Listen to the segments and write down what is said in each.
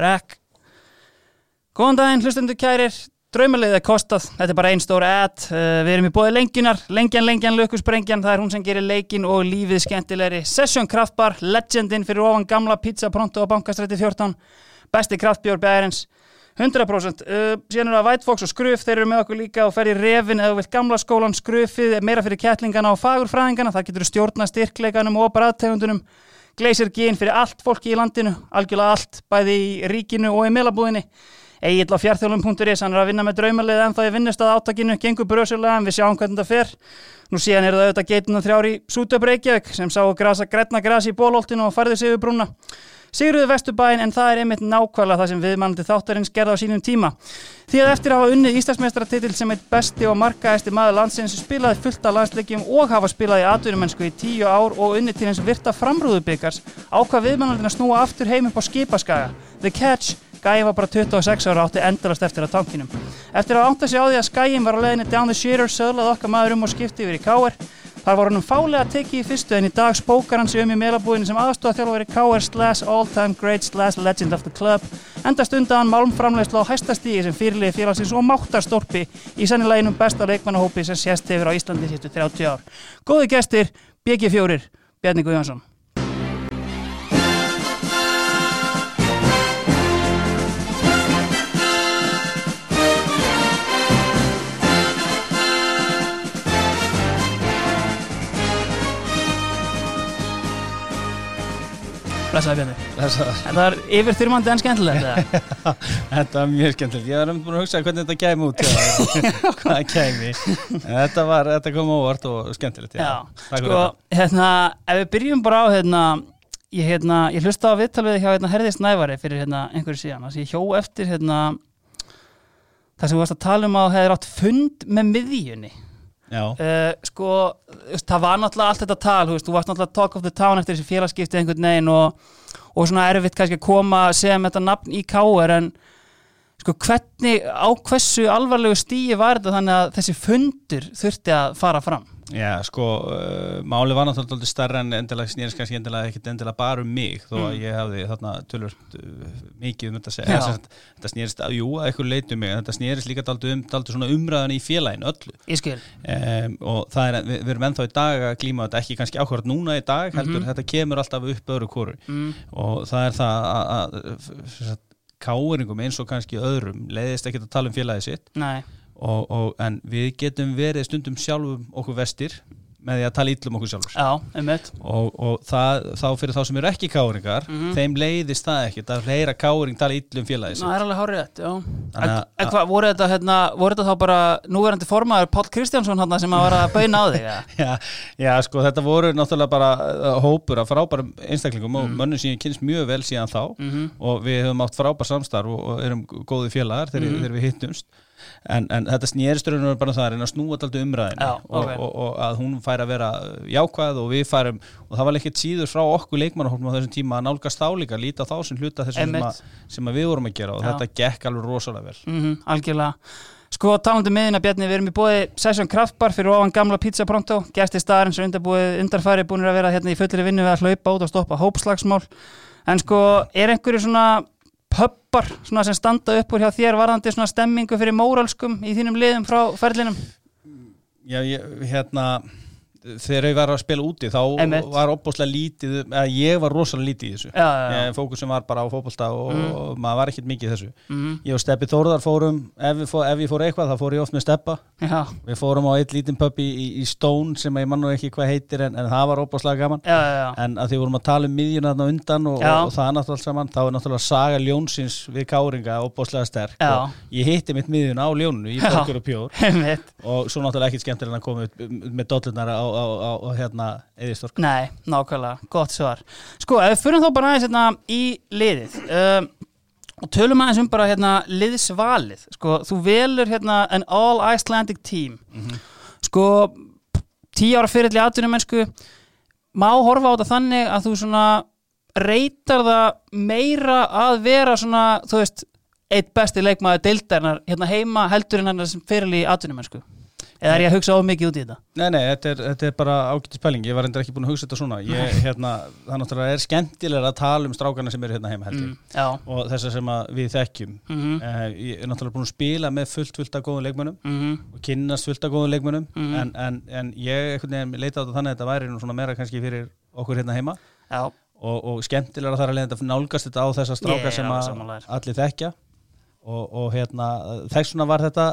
Rekk. Góðan daginn, hlustundu kærir. Draumalegið er kostað, þetta er bara einn stór ad. Uh, Við erum í bóði lengjunar, lengjan, lengjan, lökusbrengjan Það er hún sem gerir leikin og lífið skemmtilegri. Session Kraftbar, legendin fyrir ofan gamla pizza pronto á bankastræti 14 Besti kraftbjór bæðarins 100% uh, síðan er það White Fox og Skruf. Þeir eru með okkur líka og fer í revin eða vilt gamla skólan Skrufið meira fyrir kettlingana og fagurfræðingana. Það getur stjórna styrkleikanum og bræðtegundunum Gleisir gín fyrir allt fólki í landinu algjörlega allt, bæði í ríkinu og í meilabúðinni Egil á fjartþjólum.is hann er að vinna með draumalið en það er vinnust að átakinu gengur bröðsjölega en við sjáum hvernig það fer. Nú síðan er það auðvitað geitunum þrjári Sútöp Reykjavík sem sá grasa gretna grasi í bólholtinu og færði sig yfir brúna Sigruðu Vesturbæin en það er einmitt nákvæmlega það sem viðmannandi þáttarins gerða á sínum tíma. Því að eftir að hafa unnið Íslandsmeistaratitil sem eitt besti og markaðesti maður landsins spilaði fullt af landsleikjum og hafa spilað í atvinnumennsku í tíu ár og unnið til eins virta framrúðubyggars ákvað viðmannandina snúa aftur heim upp á skipaskaga. The Catch, Gæi var bara 26 ára átti endalast eftir að tankinum. Eftir að ánta sig á því að Skæin var að leðinni down the shitter söðlað okkar maður um og skipti yfir í káer Það var hann fálega tekið í fyrstu en í dag spókar hann sig um í meilabúinu sem aðstofa þjálfari KR slash all time great slash legend of the club endast undan málmframlegslu á hæstastígi sem fyrirlið félagsins og máttastorpi í sannileginum besta leikmannahópi sem sést hefur á Íslandi sístu 30 ár. Góði gestir, BG4, Bjarni Guðjónsson. Blessaði Bjarni. Blessaði. Það er yfirþyrmandi en skemmtilegt. þetta var mjög skemmtilegt. Ég var um að hugsa hvernig þetta kæmi út. Hvað kæmi. En þetta, var, þetta kom óvart og skemmtilegt. Já, já. sko, hérna, ef við byrjum bara á, hérna, ég, hérna, ég hlusta á vittalvið hjá hérna, Herðis Nævari fyrir hérna, einhverju síðan. Þannig að ég hjó eftir hérna, það sem við varst að tala um að hefur átt fund með miðjunni. Uh, sko, það var náttúrulega allt þetta tal, þú veist, þú varst náttúrulega talk of the town eftir þessi félagskipti einhvern veginn og, og svona erfitt kannski að koma að segja með þetta nafn í káer en sko hvernig, á hversu alvarlegu stíi var þetta þannig að þessi fundur þurfti að fara fram? Já, sko, uh, máli var náttúrulega starra en endilega snýrist kannski endilega ekkert endilega bara um mig, þó að mm. ég hafði þarna tölvört uh, mikið um þetta að segja Þess, þetta snýrist, að, jú, að eitthvað leitu um mig þetta snýrist líka daldur um, svona umræðan í félagin öllu. Um, og það er, við, við erum ennþá í dag að klíma þetta ekki kannski ákvært núna í dag, heldur mm -hmm. þetta kemur alltaf upp öðru kóru mm. og það er það að, að, að káeringum eins og kannski öðrum leiðist ekki að tala um félagið sitt Nei og, og, en við getum verið stundum sjálfum okkur vestir með því að tala íllum okkur sjálfur Já, og, og það, þá fyrir þá sem eru ekki káringar mm -hmm. þeim leiðist það ekki það hleyra káring tala íllum félagi það er alveg hárið þetta en hvað, voru þetta hérna, voru þetta þá bara núverandi formaður Pál Kristjánsson hann sem að vera að bauna á þig já, já, sko þetta voru náttúrulega bara uh, hópur af frábærum einstaklingum mm -hmm. og mhm. mönnum sem ég kynst mjög vel síðan þá mm -hmm. og við höfum átt frábær samstarf og erum góði félagar þegar, mhm. þegar við hittumst en, en þetta snýristurinn er bara það að reyna að snúa alltaf umræðinu Já, okay. og, og, og að hún fær að vera jákvæð og við færum og það var ekkert síður frá okkur leikmannahólum á þessum tíma að nálgast þá líka, líta þá sem hluta þessum sem, sem að við vorum að gera og Já. þetta gekk alveg rosalega vel. Mm -hmm, Algjörlega. Sko talandi meðin um að Bjarni, við erum í bóði Session Kraftbar fyrir ofan gamla pizza pronto. Gæsti sem undanbúið undarfæri búin að vera hérna í fullri vinnu við að hlaupa út og stoppa hópslagsmál. En sko er einhverju svona pöppar sem standa upp úr hjá þér varðandi stemmingu fyrir móralskum í þínum liðum frá ferlinum? Já, ég, hérna þegar ég var að spila úti þá Emmett. var opbúslega lítið, ég var rosalega lítið í þessu. Já, já, já. fókusum var bara á fókbalsta og, mm. og maður var ekkert mikið í þessu. Mm. ég og Steppi Þórðar fórum ef, fór, ef ég fór eitthvað þá fór ég oft með Steppa. Við fórum á eitt lítinn pub í, í Stone sem ég mann og ekki hvað heitir en, en það var opbúslega gaman. En að því vorum að tala um miðjuna þarna undan og, og, og það náttúrulega saman þá er náttúrulega saga ljónsins við Káringa opbúslega sterk. Ég hitti mitt miðjuna á ljónu á, á, á hérna eðistork Nei, nákvæmlega, gott svar. Sko, ef við fyrir þá bara aðeins hérna í liðið um, og tölum aðeins um bara hérna liðsvalið. Sko, þú velur hérna an all Icelandic team. Mm -hmm. sko, tíu ára fyrirli aðtunum mennsku má horfa á þetta þannig að þú svona reytar það meira að vera svona, þú veist eitt besti leikmaður deildarinnar hérna heima heldur en hann sem fyrirli aðtunum mennsku eða er ég að hugsa of mikið út í þetta? Nei, nei, þetta er, þetta er bara ágættis pæling. Ég var endur ekki búin að hugsa þetta svona. Ég, hérna, það náttúrulega er skemmtilega að tala um strákarna sem eru hérna heima held ég. Mm, og þessar sem við þekkjum. Mm -hmm. uh, ég er náttúrulega búin að spila með fullt fullt af góðum leikmönum mm -hmm. og kynast fullt af góðum leikmönum -hmm. en, en, en ég leita á þetta þannig að þetta væri nú svona meira kannski fyrir okkur hérna heima. Og, og skemmtilega þar að leiða þetta nálgast þetta á þessar strákar sem allir þekkja og, og hérna, þess vegna var þetta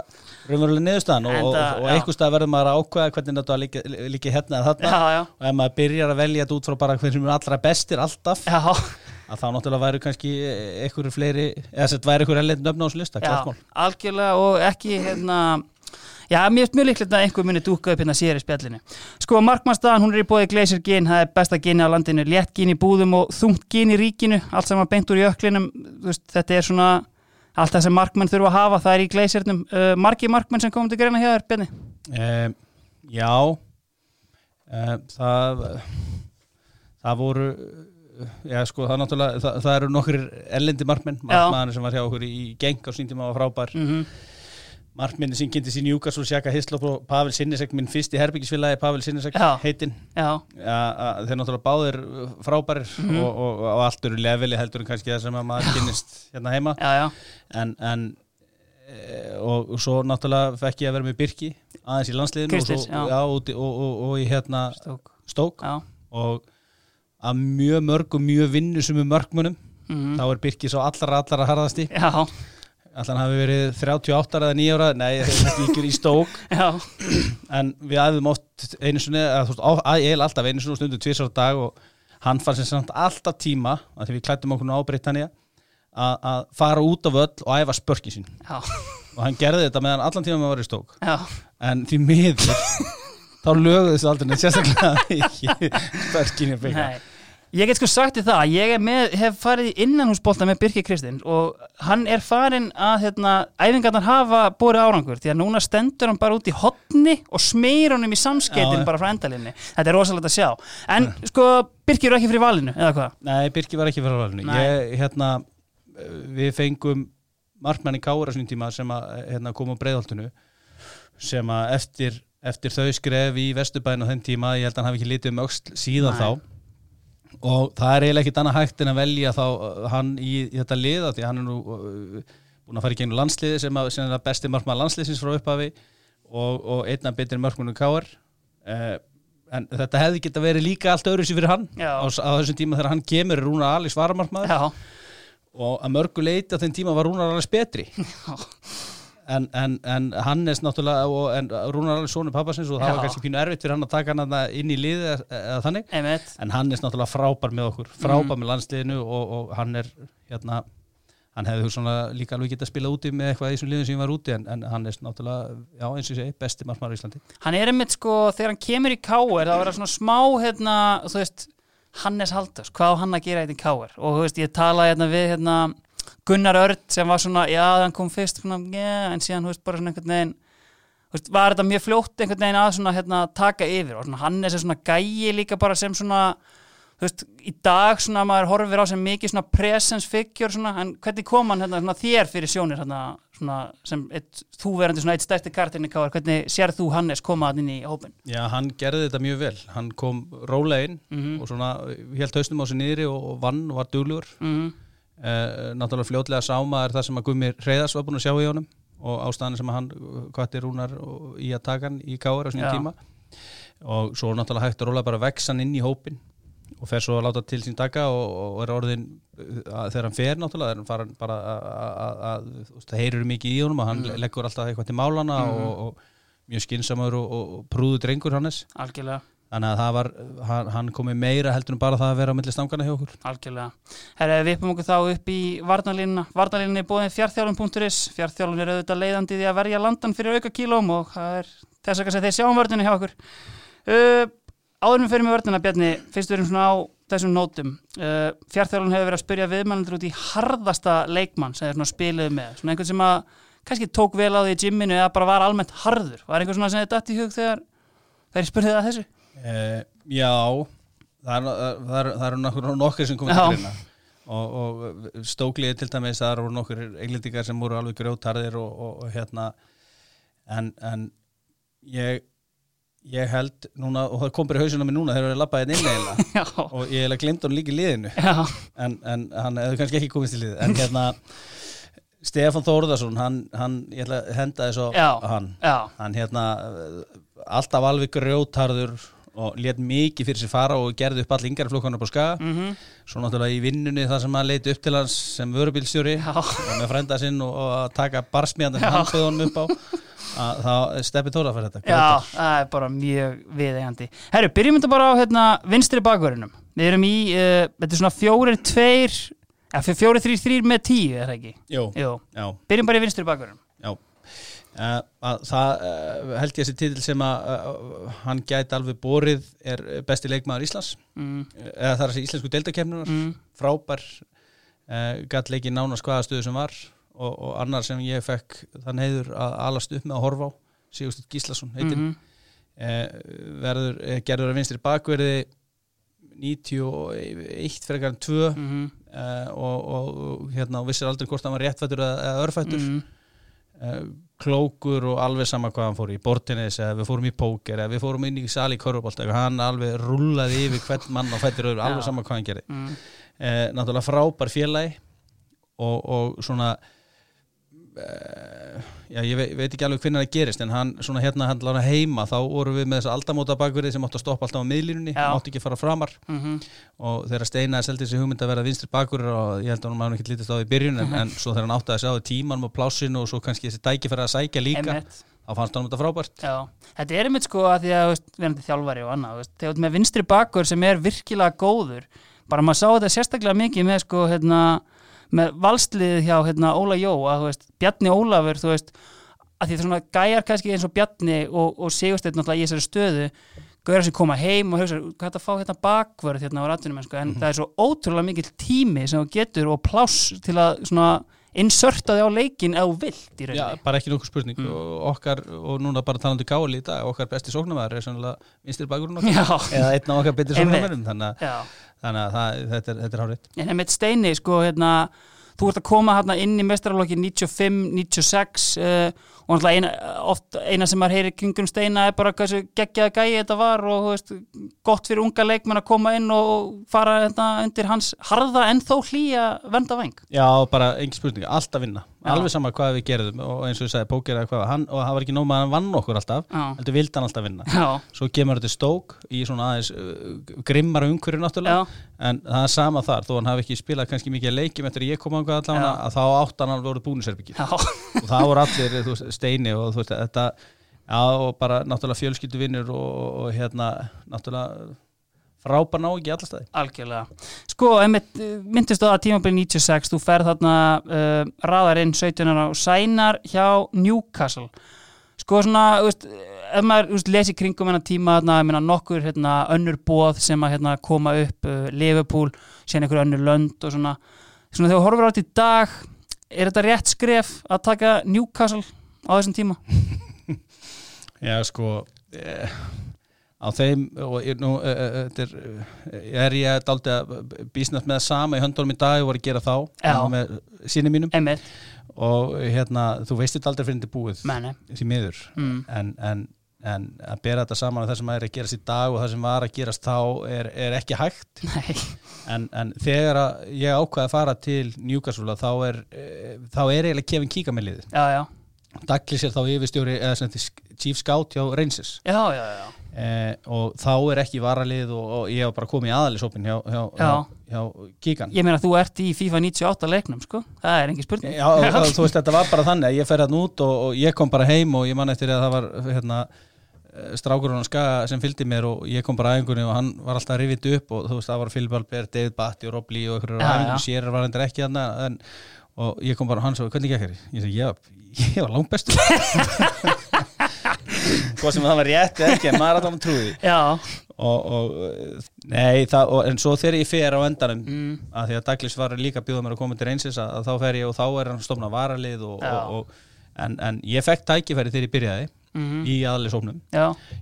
raunverulega niðurstaðan og, og, og einhver stað verður maður að ákvæða hvernig þetta líki, líki hérna eða þarna já, já. og ef maður byrjar að velja þetta út frá bara hvernig sem er allra bestir alltaf já. að þá náttúrulega væri kannski einhverju fleiri, eða þess að þetta væri einhverju ellend nöfn á þessu lista, klart mál Algjörlega og ekki hérna Já, mér er mjög líklegt að einhver muni dúka upp hérna sér í spjallinu. Sko, markmannstafan, hún er í bóði Glacier Gin, það er besta gini á landinu, létt gini í búðum og þungt gini í ríkinu, allt saman beint úr jöklinum, veist, þetta er svona allt það sem markmenn þurfa að hafa, það er í gleisirnum uh, margi markmenn sem komum til greina hjá þér, Benni? Uh, já uh, það það voru já sko það, það, það eru nokkur ellendi markmenn, markmann sem var hjá okkur í geng á síndum að var frábær mm -hmm. Markminni sem kynnti sín Júkasúl Sjaka Hislop og Pavel Sinnesek minn fyrst í herbyggisfélagi Pavel Sinnesek heitinn. Þeir náttúrulega báðir frábærir mm -hmm. og, og, og allt eru leveli heldur en kannski það sem að maður kynnist hérna heima. Já, já. en, en e, og, og svo náttúrulega fekk ég að vera með Birki aðeins í landsliðinu Kristins, og í hérna Stók, Stók. og að mjög mörg og mjög vinnu sem er mörgmunum mm -hmm. þá er Birki svo allra allra harðasti. Já Alltaf hafi verið 38 eða 9 ára, nei er ekki í stók. En við aðeins mótt einu sunni, þú veist, ég hef alltaf einu sunni stundu tvísar dag og hann fann sem samt alltaf tíma, því við klættum okkur á Britannia, að fara út af öll og æfa spörkin sín. Já. og hann gerði þetta meðan allan tíma að vera í stók. Já. en því miður þá lögðu þessu aldrei sérstaklega ekki spörkin í byggja Ég get sko sagt í það, ég með, hef farið innanhúsbólta með Birki Kristinn og hann er farin að hérna, æfingarnar hafa bórið árangur því að núna stendur hann bara út í hotni og smýr honum í samskeitin bara frá endalinni. Þetta er rosalega að sjá. En ja. sko, Birki eru ekki fyrir valinu, eða hvað? Nei, Birki var ekki fyrir valinu. Ég, hérna, við fengum markmann í Kára svona tíma sem að hérna, koma á breyðholtinu sem að eftir, eftir þau skref í Vesturbæn á þenn tíma, ég held að hann hafi ekki litið um auksl síðan þá og það er eiginlega ekkit annað hægt en að velja þá uh, hann í, í þetta liða því hann er nú uh, búin að fara í gengnu landsliði sem, að, sem er besti markmann landsliðsins frá upphafi og, og einna betri markmannu káar uh, en þetta hefði geta verið líka allt öðru sér fyrir hann á, á þessum tíma þegar hann kemur Rúnar Alís varamarkmaður. Og að mörgu leiti á þenn tíma var Rúnar Alís betri. Já En, en, en Hannes náttúrulega og Rúnar alveg sónu pappasins og það Já. var kannski pínu erfitt fyrir hann að taka hann inn í liði eða, eða þannig Einmitt. en Hannes náttúrulega frábær með okkur frábær mm. með landsliðinu og, og hann er hérna, hann hefði svona líka alveg getið að spila úti með eitthvað í þessum liðum sem var úti en, en Hannes náttúrulega, já eins og ég segi, besti margmar í Íslandi Hann er einmitt sko, þegar hann kemur í káer það verður svona smá, hérna, þú veist Hannes Haldurs, hvað á hann að gera eitthvað í káer og þú veist, ég talaði hérna við hérna Gunnar Örd sem var svona, já hann kom fyrst svona, yeah, en síðan, hú veist, bara svona einhvern veginn veist, var þetta mjög fljótt einhvern veginn að svona, hérna, taka yfir og svona, hann er sem svona gæi líka bara sem svona þú veist, í dag svona maður horfir á sem mikið svona presence figure svona, en hvernig kom hann hérna, svona, þér fyrir sjónir hérna, svona, sem eitt, þú verandi svona eitt stærsti kartinni káar, hvernig sér þú Hannes komaðan inn í hópin? Já, hann gerði þetta mjög vel, hann kom rólegin mm -hmm. og svona helt hausnum á sig niðri og vann og var duglugur mm -hmm. Uh, náttúrulega fljótlega sáma er það sem að Gumi Reyðars var búin að sjá í honum og ástæðan sem að hann kvatti rúnar í að taka hann í káður á svona tíma og svo náttúrulega hægt að róla bara vexan inn í hópin og fer svo að láta til sín taka og, og er orðin að, þegar hann fer náttúrulega er hann farin bara að það heyrir mikið í honum og hann mm. leggur alltaf eitthvað til málana mm. og, og mjög skinsamur og, og prúðu drengur hannes algjörlega Þannig að var, hann, komi meira heldur en bara það að vera á milli stangana hjá okkur. Algjörlega. Herra, við uppum okkur þá upp í varnalínuna. Varnalínuna er bóðin fjartþjálfum.is. Fjartþjálfum er auðvitað leiðandi því að verja landan fyrir auka kílóm og það er þess að þeir sjá um vörðinu hjá okkur. Uh, áðurum fyrir með vörðina, Bjarni, fyrst við erum svona á þessum nótum. Uh, fjartþjálfum hefur verið að spyrja viðmælandur út í harðasta leikmann sem er spiluð með. Svona einhvern sem að kannski tók vel á því í að? Uh, já, það eru er, nokkur sem komið til hérna og, og stóklið til dæmis það eru nokkur englendingar sem voru alveg grjótarðir og, og, og hérna. En, en Ég ég held núna, og það kom bara í hausinu á mig núna þegar það er labbaðið inn eða og ég hef glimt hann líka í liðinu. En, en hann hefur kannski ekki komist í lið. En hérna Stefan Þórðarsson, hann, hann ég ætla að henda þess á hann. Já. hann hérna alltaf alveg grjótarður og let mikið fyrir sér fara og gerði upp all yngarflokkarnar på skaga. Mm -hmm. svo náttúrulega í vinnunni það sem hann leiti upp til hans sem vörubílstjóri og með frænda sinn og, og taka barsmíðan hann fjöðunum upp á að þá stefið tóra fyrir þetta Já, það er bara mjög viðeigandi. Herru, byrjum þetta bara á hérna, vinstri bakverðinum Við erum í, uh, þetta er svona fjórir, tveir eða fjórir, þrýr, þrýr með tíu, er það ekki? Jú, Jú. Byrjum bara í vinstri bakverðinum Já, uh, það uh, held ég að þessi títil sem að hann gæti alveg borið er besti leikmaður Íslands mm. eða það er þessi íslensku deildakefnunar mm. frábær gæti leikið nánast hvaða stöðu sem var og, og annar sem ég fekk þann heiður að alast upp með að horfa á Sigurstedt Gíslason heitinn mm -hmm. eh, verður, eh, gerður að vinstri bakverði 91 frekar en 2 mm -hmm. eh, og, og hérna vissir aldrei hvort það var réttfættur eða örfættur mm -hmm. Klókur og alveg sama hvað hann fór í bortinis eða við fórum í póker eða við fórum inn í sali í korfbólt hann alveg rullaði yfir hvern mann og fættur öðru, alveg sama hvað hann gerði mhm. eh, náttúrulega frábær félagi og, og svona já, ég veit, veit ekki alveg hvernig það gerist en hann, svona hérna hann lána heima þá voru við með þessa aldamóta bakverði sem átti að stoppa alltaf á miðlínunni, átti ekki að fara framar mm -hmm. og þegar Steinar seldi þessi hugmynd að vera vinstri bakverður og ég held að hann ekki litist á því byrjun mm -hmm. en svo þegar hann átti að sjá tíman og plásinu og svo kannski þessi dæki fyrir að sækja líka Einmitt. þá fannst hann um þetta frábært Já, þetta er einmitt sko að því að til þjálfari og annað, þegar með vinstri bakverð sem er virkilega góður, bara maður sá þetta sérstaklega mikið með sko hérna með valsliðið hjá hérna, Óla Jó að veist, Bjarni Ólafur þú veist, að því það er svona gæjar kannski eins og Bjarni og, og Sigursteinn náttúrulega í þessari stöðu gauðar sem koma heim og hugsa hvað er það að fá hérna bakvörð hérna á ratunum en mm -hmm. það er svo ótrúlega mikil tími sem þú getur og pláss til að svona inserta þig á leikin eða vilt í rauninni. Já, bara ekki nokkuð spurning mm. og okkar, og núna bara talandi gáli í dag, okkar besti sóknarmæður er sannlega vinstir bakurinn okkar, eða einn af okkar betri sóknarmæðurum, þannig að þannig að það, þetta er, er hárið En með steini, sko, hérna þú ert að koma hérna inn í mestrarlokki 95, 96 uh, og náttúrulega eina, oft, eina sem maður heyri kringum steina er bara hvað geggjaða gæi þetta var og veist, gott fyrir unga leikmenn að koma inn og fara hérna, undir hans harða en þó hlýja venda veng Já, bara engin spurning, alltaf vinna Já. alveg sama hvað við gerðum og eins og ég sagði póker eða hvað, hann, og það var ekki nóg með að hann vann okkur alltaf, heldur vildi hann alltaf vinna Já. svo kemur þetta stók í svona aðeins uh, grimmara umhverju náttúrulega, Já. en það er sama þar þó hann hafi ekki spilað kannski mikið leikjum eftir að ég kom á hann að þá átt hann voruð búniserbyggir og það voru allir veist, steini og þú veist þetta og bara náttúrulega fjölskyldu vinnur og, og hérna náttúrulega frábær ná ekki allar staði. Algjörlega, sko, myndist þú að tímabili 96, þú ferð þarna uh, raðar inn 17 ára og sænar hjá Newcastle. Sko svona, veist, ef maður veist, lesi kringum hennar tíma þarna, ég meina nokkur hérna, önnur bóð sem að hérna, koma upp uh, Liverpool, síðan einhver önnur lönd og svona, svona þegar þú horfur átt í dag er þetta rétt skref að taka Newcastle á þessum tíma? Já, sko eh á þeim og nú er, er ég daldi að bísnast með það sama í höndunum í dag og var að gera þá með sínum mínum. Einmitt. og hérna þú veistir aldrei fyrir þetta búið. Meni. því miður. Mm. en, en, en að bera þetta saman á það sem er að gerast í dag og það sem var að gerast þá er, er ekki hægt. En, en þegar ég ákvaði að fara til Newcastle þá er eh, þá er eiginlega Kevin Kíka með liðið. Douglas er þá yfirstjóri eða chief scout hjá Rangers. Já já já Eh, og þá er ekki varalið og, og ég hef bara komið í aðalisópin hjá, hjá, hjá, hjá Kíkan. Ég meina þú ert í FIFA 98 leiknum sko. Það er engin spurning. Já, og, og, þú veist þetta var bara þannig ég fer hérna út og ég kom bara heim og ég man eftir að það var hérna, eh, strákurinn á skaga sem fylgdi mér og ég kom bara aðeingunni og hann var alltaf rivit upp og þú veist það var Phil Balber, David Batty og Rob Lee og einhverjur aðeingunni sér var hendur ekki en, og ég kom bara og hann svo, hvernig gekk þér? Ég ég, ég var langt bestur hvað sem það var rétt eða ekki en maður alltaf trúði og, og, nei, það, og, en svo þegar ég fer á endanum mm. að því að Douglas var líka bjóða mér að koma til reynsins að, að þá fer ég og þá er hann stofnað varalið en, en ég fekk tækifæri þegar ég byrjaði mm -hmm. í aðlisofnum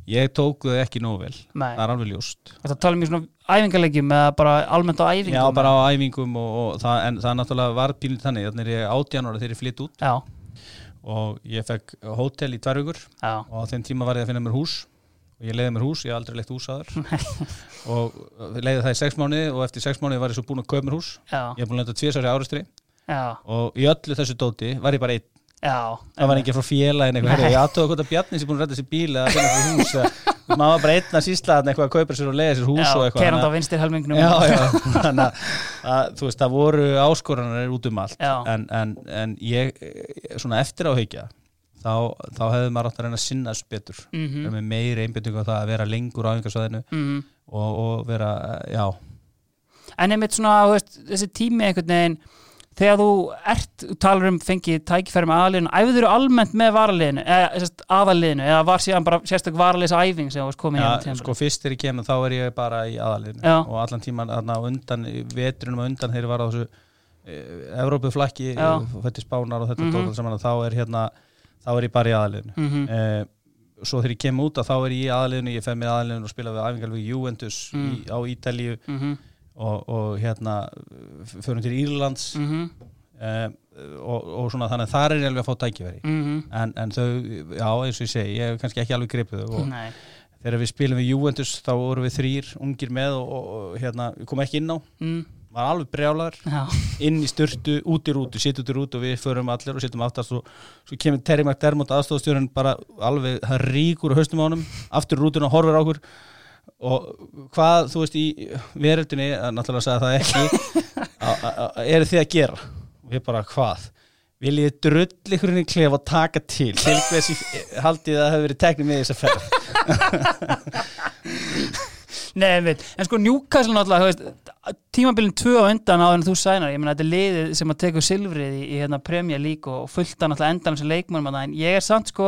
ég tók þau ekki nógu vel. Nei. það er alveg ljóst. Það tala um í svona æfingarlegjum eða bara almennt á æfingum Já, bara á æfingum og það, en það er náttúrulega varpínlið þannig þannig er ég átjánur þegar ég flytt út. Já og ég fekk hótel í tvær vikur Já. og á þeim tíma var ég að finna mér hús og ég leiði mér hús, ég hef aldrei leitt hús aður og leiði það í sex mánuði og eftir sex mánuði var ég svo búin að kaupa mér hús. Já. ég hef búin að lenda tvisar í áristri og í öllu þessu dóti var ég bara einn Já. það var ekki frá félagin eitthvað, ég aðtóða hvort að Bjarni sé búin að redda sér bíl eða að finna sér hús maður var bara einn að sísla þarna eitthvað að kaupa sér og leiða sér hús og eitthvað Kerand á þannig að- vinstir helmingnum já, já, þannig að, að þú veist, það voru áskoranir út um allt Já. en, en, en ég, svona eftir áhyggja þá, þá hefði maður átt að reyna að sinna þessu betur Mhm. vera með meiri einbyttingu á það að vera lengur á einhversvæðinu Mhm. og, og vera, já En einmitt svona, veist, þessi tími einhvern veginn, þegar þú ert, talar um fengið tækifæri með aðaliðinu, æfður þú almennt með varaliðinu, eða aðaliðinu, eða var síðan bara sérstök varaliðsa æfing sem þú varst komið Já, hérna sko fyrst þegar ég kemur þá er ég bara í aðaliðinu Já. og allan tíman þarna á undan, í vetrunum á undan þegar ég var á þessu e, Evrópuflakki, fætti spánar og þetta Mhm. mm -hmm. saman, þá er hérna þá er ég bara í aðaliðinu mm e, svo þegar ég kem út að þá er ég í aðaliðinu ég fem með aðaliðinu og spila við æfingar við Juventus Mm. í, á Ítalíu -hmm. Og, og hérna förum til Írlands Mm -hmm. e, og, og svona þannig að þar er alveg að fá tækifæri en, en þau, já eins og ég segi ég hef kannski ekki alveg gripið þau og Nei. þegar við spilum við Juventus þá vorum við þrýr ungir með og, og, hérna, við komum ekki inn á Mm. var alveg brjálar, Já. inn í styrtu út í rútu, sitt út í rútu og við förum allir og sittum aftast og svo kemur Terry McDermott aðstofastjórun bara alveg, það ríkur á haustum á honum, aftur rútuna og horfir á okkur og hvað, þú veist, í veröldinni náttúrulega sagði það ekki eru þið að gera? Og við bara, hvað? Viljið drull ykkur inn í klef og taka til? Til hvers í- haldið að það hefur verið teknið með þess að ferð Nei, einmitt. en sko Newcastle náttúrulega, tímabilin tvö á undan áður en þú sænar, ég meina þetta er liðið sem að tekur silfrið í, í hérna Premier League og fullt að náttúrulega endan sem leikmannum að það, en ég er samt sko,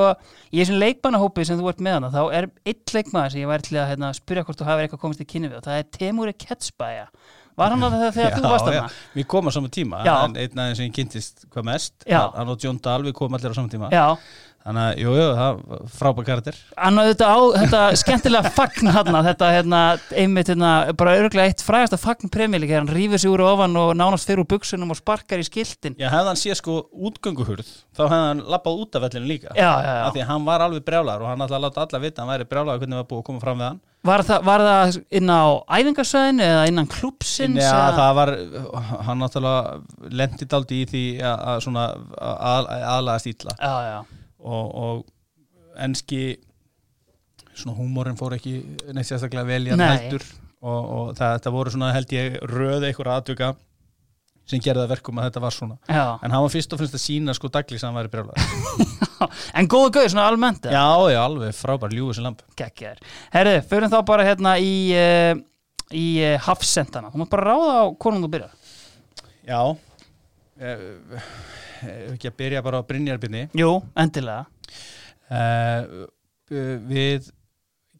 í þessum leikmannahópi sem þú ert með hana, þá er eitt leikmann sem ég væri til að hérna, spyrja hvort þú hafið eitthvað komist í kynni við og það er Temuri Ketsbæja. Var hann að það þegar þú varst já, hana? við komum á sama tíma Já. en einn aðeins sem ég kynntist hvað mest Já. hann og John Dahl við komum allir á sama tíma Já, þannig að, jú, jú, það var frábær karakter hann á þetta, á, þetta skemmtilega fagn hann, þetta hérna, einmitt hérna, bara örgulega eitt frægasta fagn Premier League, hann rýfur sig úr ofan og nánast fyrir úr buksunum og sparkar í skiltin. Já, hefði hann sé sko útgönguhurð þá hefði hann lappað út af vellinu líka Já, já, já. af því að hann var alveg brjálar og hann að láta alla vita að hann væri brjálar hvernig var búið að koma fram við hann Var það, var það inn á æfingarsvæðinu eða innan klúpsins? Já, eða? það var, hann náttúrulega lendi daldi í því að, að svona að, aðlaga stíla Já, já, og, og enski svona húmórin fór ekki neitt sérstaklega vel í hann Nei. heldur og, og það, þetta voru svona held ég röð einhver aðtöka sem gerði það verkum að þetta var svona já. en hann var fyrst og finnst að sína sko daglis að hann væri brjálæður En góðu gauð, svona almennt? Já, já, alveg frábær ljúið sem lamp Gekkjaður. Herðu, förum þá bara hérna í, uh, í uh, hafsendana. Þú mátt bara ráða á hvornum þú byrjar. Já eh, ekki að byrja bara á Brynjarbyrni Jú, endilega. uh, við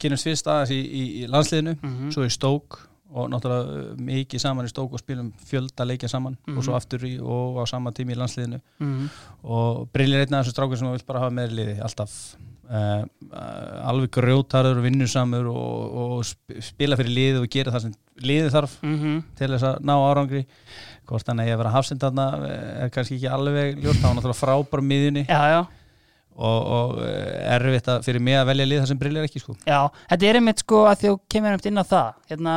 kynumst fyrst aðeins í, í, í landsliðinu Mm svo í Stók og náttúrulega uh, mikið saman í Stók og spilum fjölda leikja saman Mhm. og svo aftur í, og á sama tími í landsliðinu -hmm. og Brynjar er einn af þessu strákur sem við vilt bara hafa með í liði alltaf uh, alveg grjótarður og vinnusamur og, og sp- spila fyrir liði og gera það sem liði þarf Mm til þess að ná árangri hvort hann eigi að vera hafsendarna er kannski ekki alveg ljóst, það var náttúrulega frábær miðjunni Já, já. og, og eh, erfitt að, fyrir mig að velja lið það sem brillir ekki sko. Já, þetta er einmitt sko að þú kemur einmitt inn á það. Hérna,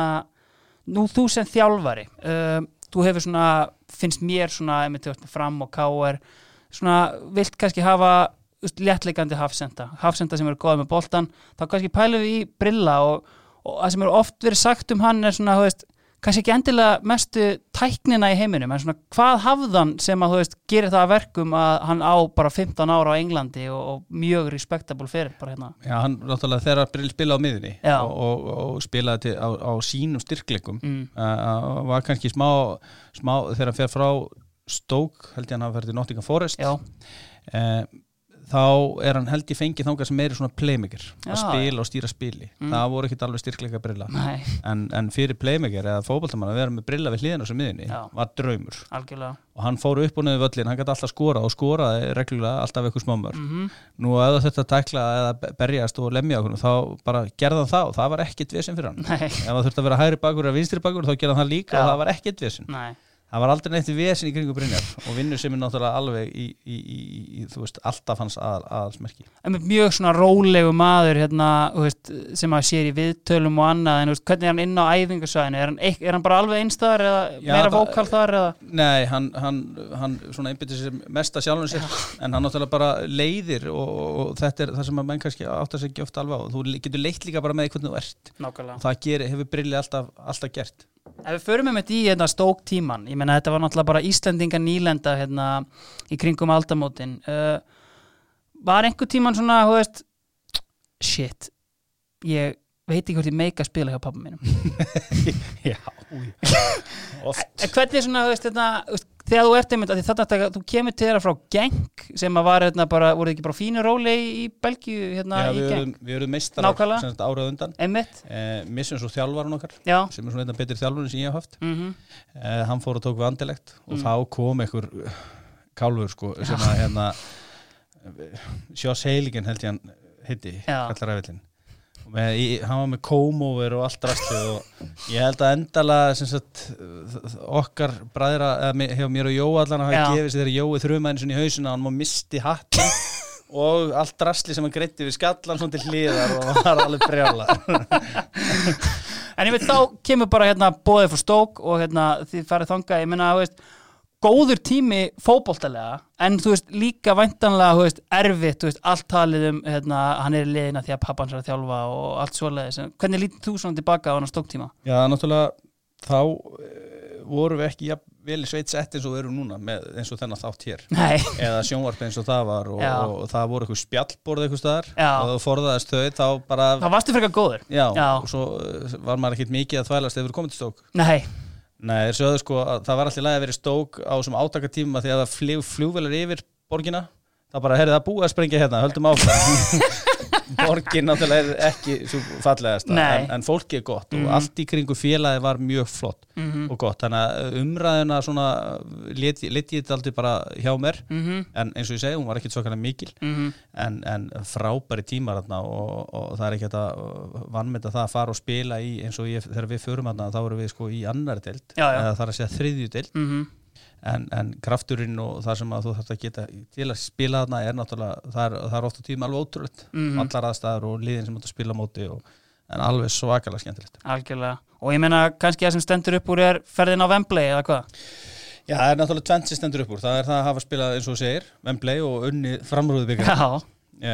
nú þú sem þjálfari, uh, þú hefur svona, finnst mér svona, einmitt fram og káer, svona, vilt kannski hafa léttleikandi hafsenda, hafsenda sem eru góða með boltan, þá kannski pælum við í brilla og, og það sem eru oft verið sagt um hann er svona, þú veist, kannski ekki endilega mestu tæknina í heiminum, en svona hvað hafðan sem að, þú veist, gerir það að verkum að hann á bara 15 ára á Englandi og, og mjög respectable fyrir bara hérna. Já, hann náttúrulega þegar brill spila á miðjunni Já. og, og, og spilaði til, á, á sínum styrkleikum Mm. uh, var kannski smá, smá þegar hann fer frá Stók held ég hann hafa verið til Nottingham Forest uh, þá er hann held ég fengið þangað sem meiri svona playmaker Já. að spila og stýra spili. Mm. það voru ekkit alveg styrkleika brilla. En, en fyrir playmaker eða fótboltamann að vera með brilla við hliðina sem miðjunni Já. var draumur. Algjörlega. Og hann fór upp og niður völlin, hann gæti alltaf skora og skoraði reglulega alltaf eitthvað smámör mm nú ef þetta tækla eða berjast og lemja okkur þá bara gerði hann það og það var ekkit vesinn fyrir hann. Nei, ef það þurfti að vera hægri bakur eða vinstri bakur þá gerði hann það líka Já. og það var ekkit nei, það var aldrei neitt vesin í kringu Brynjar og vinnur sem er náttúrulega alveg í, í, í, í þú veist, alltaf hans að, aðalsmerki Mjög svona rólegu maður hérna, veist, sem að sér í viðtölum og annað en veist, hvernig er hann inn á æfingarsvæðinu er, er hann bara alveg einstæðar eða Já, meira vókal þar? Eða? Nei, hann, hann, hann svona einbyrðir sér mest að sjálfum sér Já. en hann náttúrulega bara leiðir og, og þetta er það sem að menn kannski áttar sér ekki ofta alveg á þú getur leitt líka bara með hvernig þú ert Nákvæmlega. það gerir, hefur Brilli alltaf, alltaf gert Ef við förum með þetta í hérna, stók tíman, ég menna þetta var náttúrulega bara Íslandinga nýlenda hérna, í kringum aldamótin. Uh, var einhver tíman svona, hú veist shit, ég veit ekki hvort ég meika að spila hjá pappa mínum. Já, oft. Hvernig svona, hú veist, þetta hérna, þegar þú ert einmitt að þetta að þú kemur til þeirra frá Genk sem að var hérna bara, voru ekki bara fínu róli í Belgíu hérna Já, í Genk? við erum meistarar árað undan. Eh, missum svo þjálfarun okkar Já. sem er svona eitthvað betur þjálfarun sem ég haf haft. Mm -hmm. eh, hann fór og tók við andilegt og mm. þá kom einhver kálfur sko sem að hérna Sjós Heiligen held ég hann hitti, kallar ræðvillin með, í, hann var með kómóver og allt rastlið og ég held að endala sagt, okkar bræðra hefur mér og Jó allan að hafa gefið sér þegar Jói þrjumæðin í hausuna og hann má misti hattin og allt rastlið sem hann greitti við skallan svona til hlýðar og var alveg brjála En ég veit þá kemur bara hérna bóðið fyrir stók og hérna þið farið þanga, ég menna að veist góður tími fókbóltalega en þú veist líka væntanlega veist, erfitt, þú veist, allt talið um hérna, hann er í liðina því að pappans er að þjálfa og allt svoleiðis, hvernig lítið þú svona tilbaka á hann á stóktíma? Já, náttúrulega þá e, vorum við ekki ja, vel í sveit sett eins og við erum núna með, eins og þennan þátt hér. Nei. eða sjónvarp eins og það var og, og, og það voru eitthvað spjallborð eitthvað staðar. Og þú forðaðist þau þá bara þá varstu fyrir eitthvað góður. Já, Já. og svo e, var maður ekkit mikið að þvælast ef Nei þeir sögðu sko að það var alltaf lægi að vera stók á þessum átakatíma því að það fljú, fljóvelar yfir borgina. Það bara, herri það búið að sprengja hérna, höldum áfram borgin náttúrulega ekki svo fallegast en, en fólki er gott mm -hmm. og mhm. allt í kringu félagi var mjög flott mm -hmm. og gott, þannig að umræðina svona leti ég þetta aldrei bara hjá mér mm -hmm. en eins og ég segi, hún var ekkert svo kannar mikil mhm. en, en frábæri tímar og, og það er ekki þetta vannmynda það að fara og spila í eins og ég, þegar við förum aðna þá erum við sko í annar eða það er að segja þriðju deild mhm en, en krafturinn og það sem að þú þarfst að geta til að spila þarna er náttúrulega það er, það er ofta tíma alveg ótrúleitt mm -hmm. allar aðstæður og liðin sem að spila móti og, en alveg svakalega skemmtilegt. Algjörlega, og ég meina kannski það sem stendur upp úr er ferðin á Wembley eða hvað? Já, það er náttúrulega tvent sem stendur upp úr. Það er það að hafa spilað eins og segir Wembley og unni framrúðu byggja e,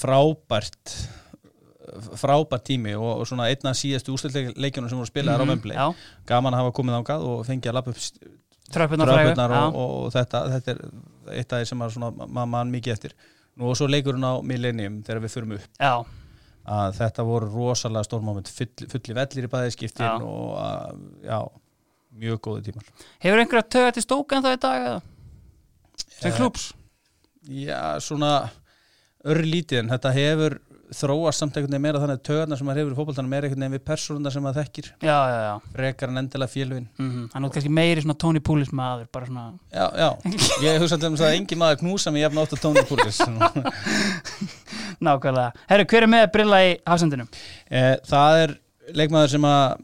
frábært frábært tími og, og svona einna síðastu úsleikleikjunum sem voru spilaðar mm -hmm, á Vembli gaman að hafa komið ángað og fengið að lappa upp tröfpunar og, og þetta, þetta er eitt af því sem maður mann mikið eftir. Nú og svo leikurinn á Millennium þegar við förum upp. Já. að þetta voru rosalega stórmoment full, fulli vellir í bæðiskiptin og að, já, mjög góði tímar. Hefur einhverja tögat til stókan það í dag eða? sem eh, klúps? Já, svona örlítið en þetta hefur þróast samt einhvern veginn meira þannig að töðarna sem maður hefur í fólkváltanum er einhvern veginn við personuna sem maður þekkir já, já, já. frekar en endilega félvin mm -hmm. hann er kannski meiri svona Tony Poulis maður bara svona já, já, ég hugsa alltaf um það að engi maður knúsa mig jafn átt að Tony Poulis Nákvæmlega Herru, hver er með brilla í hafsendinum? Eh, það er leikmaður sem að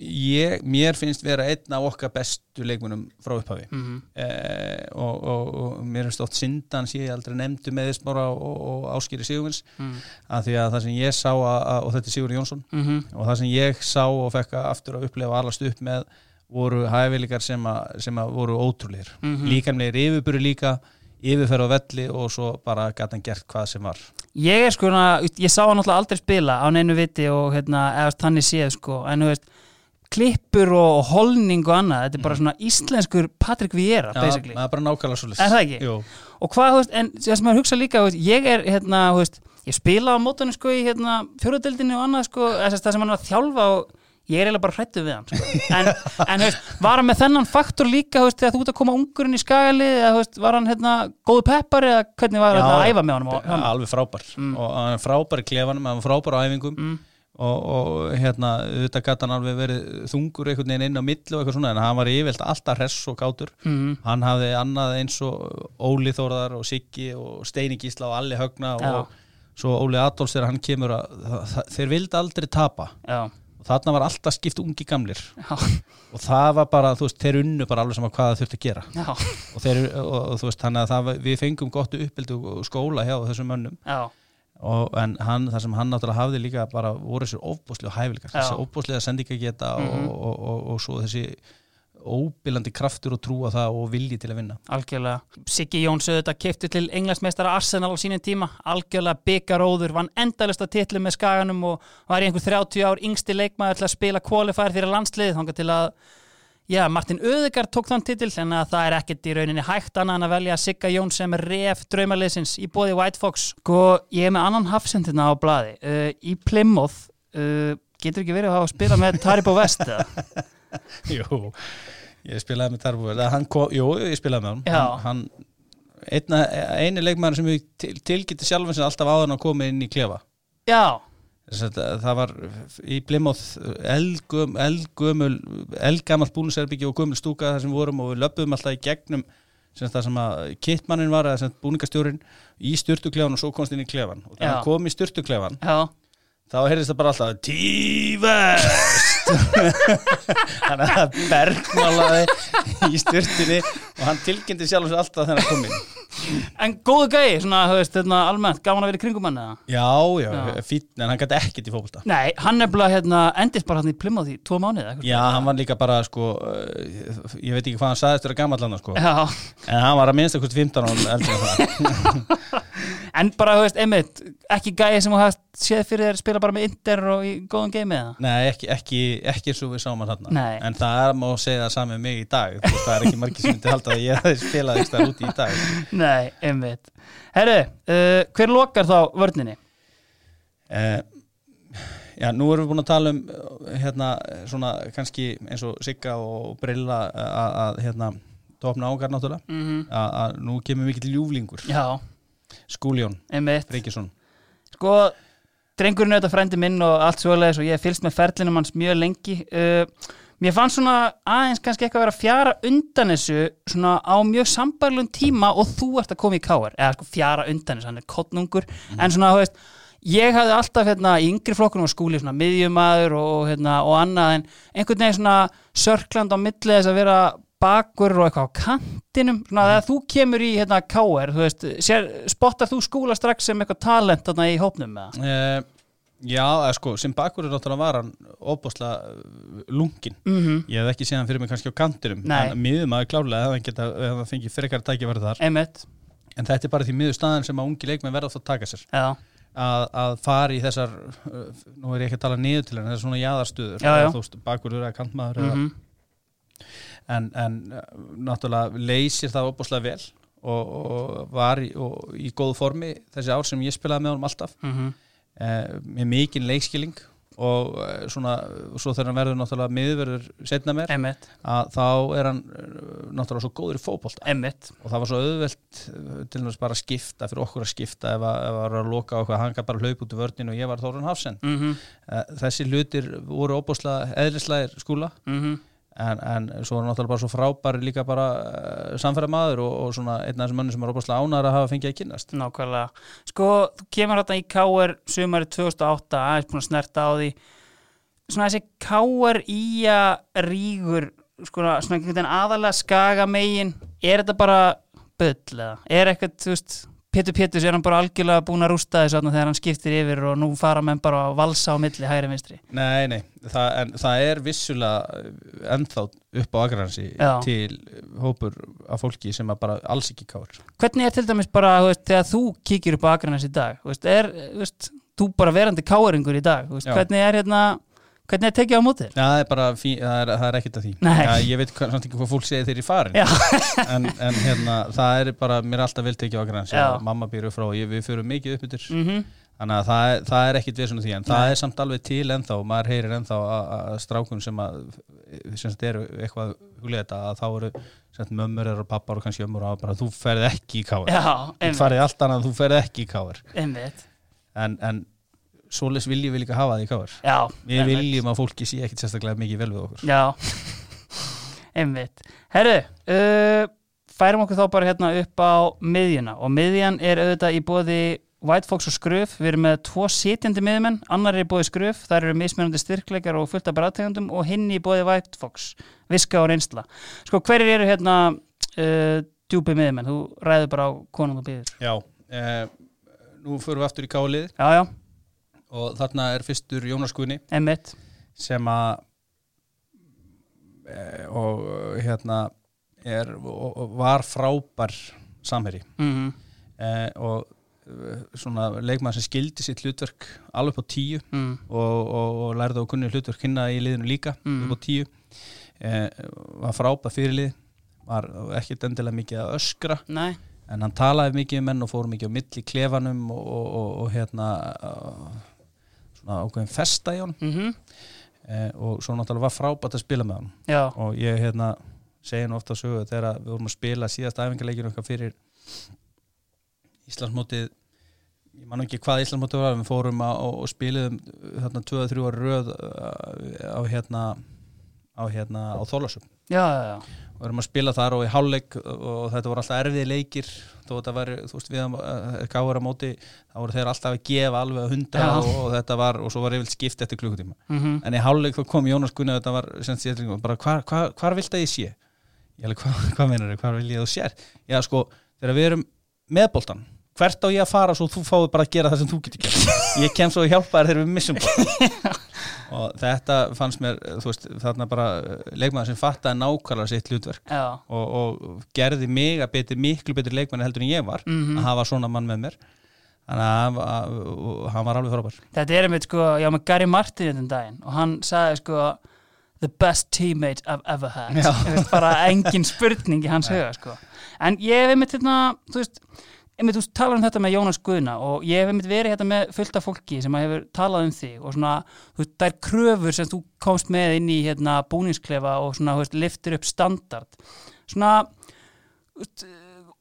ég, mér finnst vera einn af okkar bestu leikmunum frá upphafi mm -hmm. eh, og, og, og mér finnst oft syndan sem ég aldrei nefndu með Þessmára og, og Áskýri Sigurvins mm. að því að það sem ég sá að, og þetta er Sigur Jónsson mm -hmm. og það sem ég sá og fekk aftur að upplefa allast upp með voru hæfileikar sem, sem að voru ótrúleir -hmm. líkamleir yfirbúri líka yfirferð á velli og svo bara gæti hann gert hvað sem var Ég er sko, ég sá hann alltaf aldrei spila á neinu viti og hérna, eða þannig séð sko, en þú veist klippur og holning og annað þetta er bara mm. svona íslenskur Patrik Viera Já, basically. er bara nákvæmlega svo list Er það ekki? Jú. Og hvað, þú veist, en það sem maður hugsa líka, veist, ég er, hérna, þú veist, ég spila á mótunum sko í, hérna, fjóruðdeldinu og annað sko, þess að það sem hann var að þjálfa og ég er eiginlega bara hrættu við hann sko. en, en, þú veist, var hann með þennan faktor líka, þú veist, þegar þú ert að koma ungurinn í skagali eða, þú veist, var hann, hérna, góðu peppar eða hvernig var hann að æfa með honum? Já, alveg frábær mm. og hann er frábær í klefanum, hann er frábær á æfingum mm og, og hérna auðvitað gæti hann alveg verið þungur einhvern veginn inn á millu og eitthvað svona en hann var yfirlt alltaf hress og gátur mm. hann hafði annað eins og Óli Þórðar og Siggi og Steini Gísla og Alli Högna Já. og svo Óli Adolfs þegar hann kemur að þeir vildi aldrei tapa Já. og þarna var alltaf skipt ungi gamlir Já. og það var bara, þú veist, þeir unnu bara alveg sama hvað það þurfti að gera og, þeir, og, og þú veist, þannig að það, við fengum gott uppbyldu skóla hjá þessum mönnum og, en hann, það sem hann náttúrulega hafði líka bara voru þessi ofbúslega hæfileikar. Þessi ofbúslega sendingageta mm -hmm. og svo þessi óbillandi kraftur og trúa það og vilji til að vinna. Algjörlega, Siggi Jóns auðvitað kefti til englandsmeistara Arsenal á sínum tíma. Algjörlega byggaróður, vann endalista titlu með skaganum og var í einhver 30 ár yngsti leikmaður til að spila kvalifær fyrir landslið, þángar til að já, Martin Öðegard tók þann titil en það er ekkert í rauninni hægt annað en að velja Sigga Jóns sem ref draumaliðsins í bóði White Fox. Sko, ég er með annan hafsendina á bladi uh, í Plymouth uh, getur ekki verið að hafa að spila með Taribo Vest Jú Ég spilaði með Tarbo Jú, ég spilaði með hann, hann einna, Einu leikmæður sem við til, tilgiti sjálfum sem alltaf áðan að koma inn í klefa. Já Það var í Blimóð elgum, elgumul elgamalt búniserbyggji og gumul stúka þar sem við vorum og við löpum alltaf í gegnum sem það sem að kittmannin var eða búningastjórin í styrtuklefan og svo komst inn í klefan og hann kom í styrtuklefan þá heyrðist það bara alltaf Tífest þannig að bergmálaði í styrtinni og hann tilkynnti sjálf og sér alltaf þennan komin En góðu gæi, svona, þú veist, hérna, almennt, gaman að vera í kringum hann eða? Já, já, já. fítn, en hann gæti ekkert í fólkvölda Nei, hann er bara, hérna, endist bara hann í Plymouth í tvo mánuði Já, hann var líka bara, sko, uh, ég veit ekki hvað hann sagðist þegar gammal hann, sko já. En hann var að minnst ekkert 15 ára en það bara, þú veist, einmitt, ekki gæi sem þú hafst séð fyrir þér spila bara með Inder og í góðan game eða? Nei, ekki, ekki, ekki og við sáum hann þarna. En það er má segja það með mig í dag. Veist, Það er ekki margir sem myndi halda að ég hef spilað eitthvað úti í dag. Nei, einmitt. Herru, uh, hver lokar þá vörninni? Uh, já, nú erum við búin að tala um hérna, svona kannski eins og Sigga og Brilla að hérna, tófna ágar náttúrulega. Mm -hmm. að nú kemur mikill ljúflingur. Já Skúljón, Reykjason. Sko, drengurinn þetta frendi minn og allt svoleiðis og ég fylst með ferlinum hans mjög lengi. Uh, Mér fannst svona aðeins kannski eitthvað að vera fjara undan þessu svona á mjög sambarlun tíma og þú ert að koma í káar eða sko fjara undan þessu, hann er kottnungur mm. en svona, þú veist, ég hafði alltaf hérna í yngri flokkunum á skúli svona miðjumæður og hérna og annað en einhvern veginn svona sörkland á millið þess að vera bakur og eitthvað á kantinum svona mm. þegar þú kemur í hérna káar þú veist, sér, spottar þú skúla strax sem eitthvað talent þarna í hópnum með það? Uh, Já, sko, sem bakur er náttúrulega var hann óbúslega uh, lungin mm -hmm. ég hef ekki séð hann fyrir mig kannski á kantinum Nei. en miðum að klálega ef hann geta ef hann fengið frekar tækifæri þar Einmitt. en þetta er bara því miður staðan sem að ungi leikmenn verða að taka sér að, að fara í þessar uh, nú er ég ekki að tala niður til henn þessar svona jáðarstuður já, já. þú veist, bakur eru að kantmaður mm -hmm. En, en uh, náttúrulega leysir það óbúslega vel og, og var í, og, í góð formi þessi ár sem ég spilaði með honum alltaf. Mm -hmm Eh, með mikinn leikskilling og eh, svona, svo þegar hann verður náttúrulega miðverður setna mér Emmett. að þá er hann eh, náttúrulega svo góður í fókbólta og það var svo auðvelt til þess bara að skipta fyrir okkur að skipta ef að, ef að, að loka eitthvað, hann kann bara hlaup út í vördin og ég var Þórun Hafsen. Mm -hmm. þessi hlutir voru óbúslega eðlisleir skúla. Mm -hmm en, en svo er hann náttúrulega bara svo frábær líka bara uh, samfæra maður og, og svona einn af þessum mönnum sem er óbúslega ánar að hafa fengið að kynast Nákvæmlega, sko þú kemur hérna í K.R. sumari 2008 aðeins búin að snerta á því svona þessi K.R. í að rígur sko svona aðalega skaga megin er þetta bara böll eða er eitthvað, þú veist Pétur Péturs er hann bara algjörlega búin að rústa þessu þegar hann skiptir yfir og nú fara menn bara að valsa á milli hægri vinstri. Nei, nei, það, en, það er vissulega ennþá upp á agransi til hópur af fólki sem bara alls ekki káður Hvernig er til dæmis bara, veist, þegar þú kíkir upp á agransi í dag, veist, er veist, þú bara verandi káðuringur í dag hvernig er hérna Hvernig er tekið á mótið? Já, það er bara, það er, það er ekkert að því. Já, Ég veit samt ekki hvað fólk segir ég farin en, en hérna, það er bara mér er alltaf vel tekið á græns mamma býr upp frá og við fyrir mikið upp yfir mm -hmm. þannig að það það er ekkert við svona því en Nei. það er samt alveg til ennþá maður heyrir ennþá að strákun sem að sem eru eitthvað huglega að þá eru mömmur og pappar og kannski ömmur og bara þú ferð ekki í káður þú ferð allt annað, þú ferð ekki í káður en, en Solis viljum við líka hafa það í káður Við viljum að fólki sé ekkert sérstaklega mikið vel við okkur. Já, einmitt. Herru, uh, færum okkur þá bara hérna upp á miðjuna. Og miðjan er auðvitað í bóði White Fox og Skruf, við erum með tvo sitjandi miðumenn, annar er í bóði Skruf þar eru mismunandi styrkleikar og fullt af bræðtegundum og hinn í bóði White Fox. Viska og reynsla. Sko hverjir eru hérna uh, djúpi miðumenn þú ræður bara á konum og byður Já, eh, nú fyrir við aftur í kálið Já, já, og þarna er fyrstur Jónas Guðni. Emitt sem að eh, og hérna er, og, og var frábær samherri mm eh, og eh, svona leikmann sem skildi sitt hlutverk alveg upp á tíu mm. og, og, og lærði á kunni hlutverk hinna í liðinu líka Mm. upp á tíu. Eh, var frábær fyrirlið var ekkert endilega mikið að öskra Nei, en hann talaði mikið um menn og fór mikið á milli klefanum og, og, og, og hérna svona ákveðin festa í hann mm eh, og svo náttúrulega var frábært að spila með hann já, og ég hérna segi nú ofta að sögu þegar við vorum að spila síðast æfingarleikinu okkar fyrir Íslandsmótið ég man ekki hvað Íslandsmótið var við fórum að, og, og spiliðum þarna 2-3 ára röð uh, á hérna á hérna á Þólasum já, já, já. Og erum að spila þar og í hálfleik og þetta voru alltaf erfiði leikir. Þó þetta var, þú veist, við gáður á móti, þá voru þeir alltaf að gefa alveg hundra Já. og, og þetta var og svo var yfirlt skipt eftir klukkutíma. Mm en í hálfleik þá kom Jónas Gunni og þetta var sem sagt, ég- bara hvar, hvar, hvar vilt að ég sé? Ég alveg, hvað, hvað meinar þau, hvar vil ég að þú sér já sko, þegar við erum með boltan hvert á ég að fara svo þú fáið bara að gera það sem þú getur gert ég kem svo að hjálpa þér þegar við missum og þetta fannst mér þú veist, þarna bara eh, leikmaður sem fattaði nákvæmlega sitt hlutverk já. og, og gerði mig að beti miklu betur leikmanni heldur en ég var Mhm. að hafa svona mann með mér þannig að hann var- alveg frábær Þetta er einmitt sko, já með Gary Martin þetta daginn og hann sagði sko the best teammate I've ever had. Ég veist, bara engin spurning í hans huga sko. en ég hef einmitt hérna, þú veist einmitt þú talar um þetta með Jónas Guðna og ég hef einmitt verið hérna með fullt af fólki sem að hefur talað um þig og svona, þú veist, það er kröfur sem þú komst með inn í hérna búningsklefa og svona, þú veist, liftir upp standard svona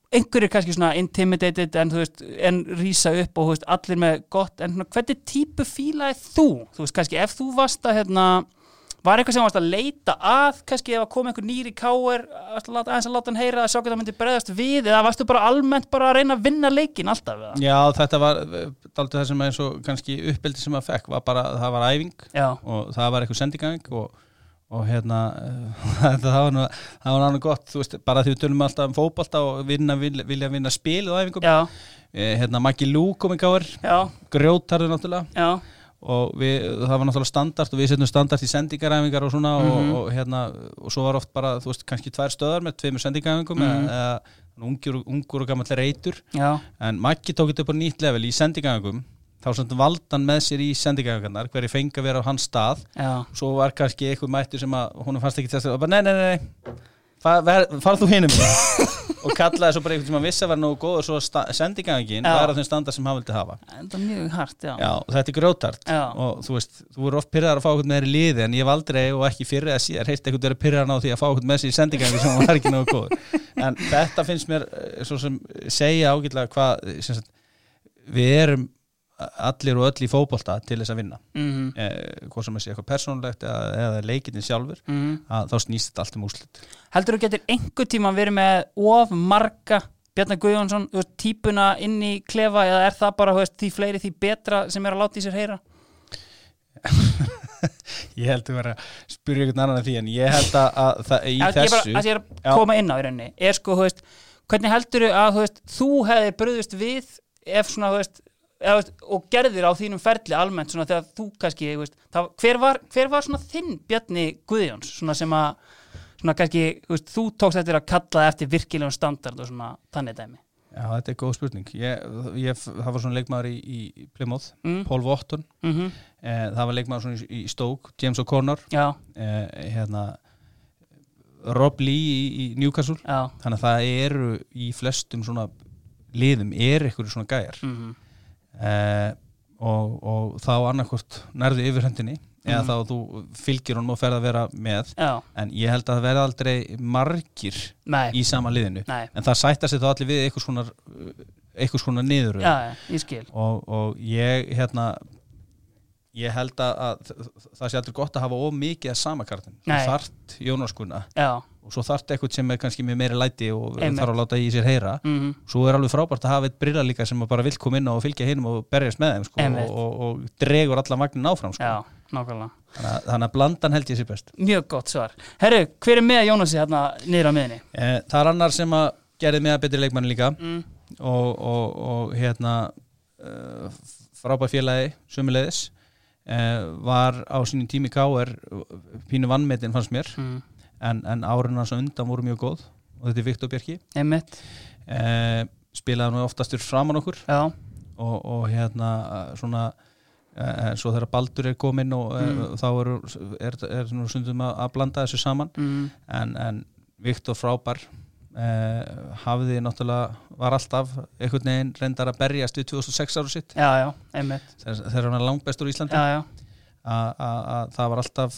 einhverjir kannski svona intimidated en þú veist, en rýsa upp og þú veist, allir með gott, en svona, hvernig típu fílaði þú? Þú veist, kannski ef þú varst að hérna, var eitthvað sem varst að leita að, kannski ef að koma einhver nýri káir, aðeins að láta hann heyra að sjá hvað það myndi bregðast við, eða varstu bara almennt bara að reyna að vinna leikin alltaf? Já, þetta var daldið það sem eins og kannski uppbyldi sem maður fekk var bara, það var æfing Já, og það var eitthvað sendingang og, og hérna þetta, það var nú, það var náttúrulega gott þú veist, bara því við tölum alltaf um fótbolta og vinna, vilja, vilja vinna spil og æfingum. Já, eh, hérna Maggi Lú kom í já, grjótarður náttúrulega. Já, og við, það var náttúrulega standart og við setjum standart í sendingaræfingar og svona Mhm. og, og hérna, og svo var oft bara þú veist, kannski tvær stöðar með tveimur sendingaræfingum Mhm. eða, eða ungur, ungur og gammal reytur já, en Maggi tók þetta upp á nýtt level í sendingaræfingum. Þá sem valdan með sér í sendingaræfingarnar hverju fengi að vera á hans stað. Já, svo var kannski eitthvað mættur sem að hún fannst ekki þess að bara nei, nei, nei, nei farð þú hinum og kallaði svo bara eitthvað sem að vissi að vera nógu góð og svo sendingagangin Já. var á þeim standa sem hann vildi hafa. Þetta er mjög hart, já, Já, og þetta er grjótart Já. og þú veist, þú voru oft pyrraðar að fá okkur með þér í liði en ég hef aldrei og ekki fyrir að síðar heilt eitthvað verið pyrraðan á því að fá okkur með sér í sendingangi sem var ekki nógu góð en þetta finnst mér eh, svo sem segja ágætlega hvað við erum allir og öll í fótbolta til þess að vinna. Mhm, eh, hvað sem að sé eitthvað persónulegt eða, eða leikinni sjálfur mhm. að þá snýst þetta allt um úslit Heldur þú getur einhver tíma verið með of marga Bjarnar Guðjónsson, típuna inn í klefa eða er það bara, veist, því fleiri því betra sem er að láta í sér heyra? ég held að vera að spyrja einhvern annan en því en ég held að, að það, í Já, ég bara, þessu að ég er að koma inn á í rauninni. Er sko, þú veist, hvernig heldur þú að þú, þú hefði bröðust við ef svona, þú veist, eða, og gerðir á þínum ferli almennt svona þegar þú kannski, veist, það, hver, var, hver var svona þinn Bjarni Guðjóns svona sem að, svona kannski veist, þú tókst eftir að kalla eftir virkilegum standard og svona þannig dæmi? Já, þetta er góð spurning. Ég, ég, það var svona leikmaður í, í Plymouth mm. Paul Watton, Mm eh, það var leikmaður svona í, í Stoke, James O'Connor. Eh, hérna Rob Lee í, í Newcastle. Já. Þannig að það eru í flestum svona liðum er ykkur svona gæjar. Mm eh, og, og þá annarkvort nærðu yfir hendinni eða Mhm. þá þú fylgir honum og ferð að vera með. Já, en ég held að það verði aldrei margir nei, í sama liðinu. Nei. En það sætta sig þá allir við eitthvað svona eitthvað svona niður Já, ég skil. Og, og ég hérna ég held að, að það sé aldrei gott að hafa of mikið að sama kartin þart Jónaskuna Já, og svo þarf þetta eitthvað sem er kannski með meiri læti og þarf að láta í sér heyra. Mm -hmm. svo er alveg frábært að hafa eitt brilla líka sem bara vil koma inn og fylgja hinn og berjast með þeim sko, og, og, og dregur alla magnin áfram sko. Já, nákvæmlega. Þannig, þannig að blandan held ég sér best. Mjög gott svar. Herru, hver er með Jónasi hérna niður á miðinni? Eh, það er annar sem að gerði með að betri leikmanni líka. Mm. og, og hérna uh, frábær félagi sumulegis uh, var á sínum tími káer pínu vannmetin fannst mér. Mm en, en áruna sem undan voru mjög góð. Og þetta er Viktor Björki eh, spilaði nú oftastur framan okkur. Og, og hérna svona eh, svo þegar Baldur er komin og eh, mm. þá er, er, er sundum að, að blanda þessu saman. Mm. en, en Viktor frábær. Eh, hafiði náttúrulega var alltaf einhvern veginn reyndar að berjast við 2006 áru sitt. Já, já, þegar hann er langt bestur í Íslandi að það var alltaf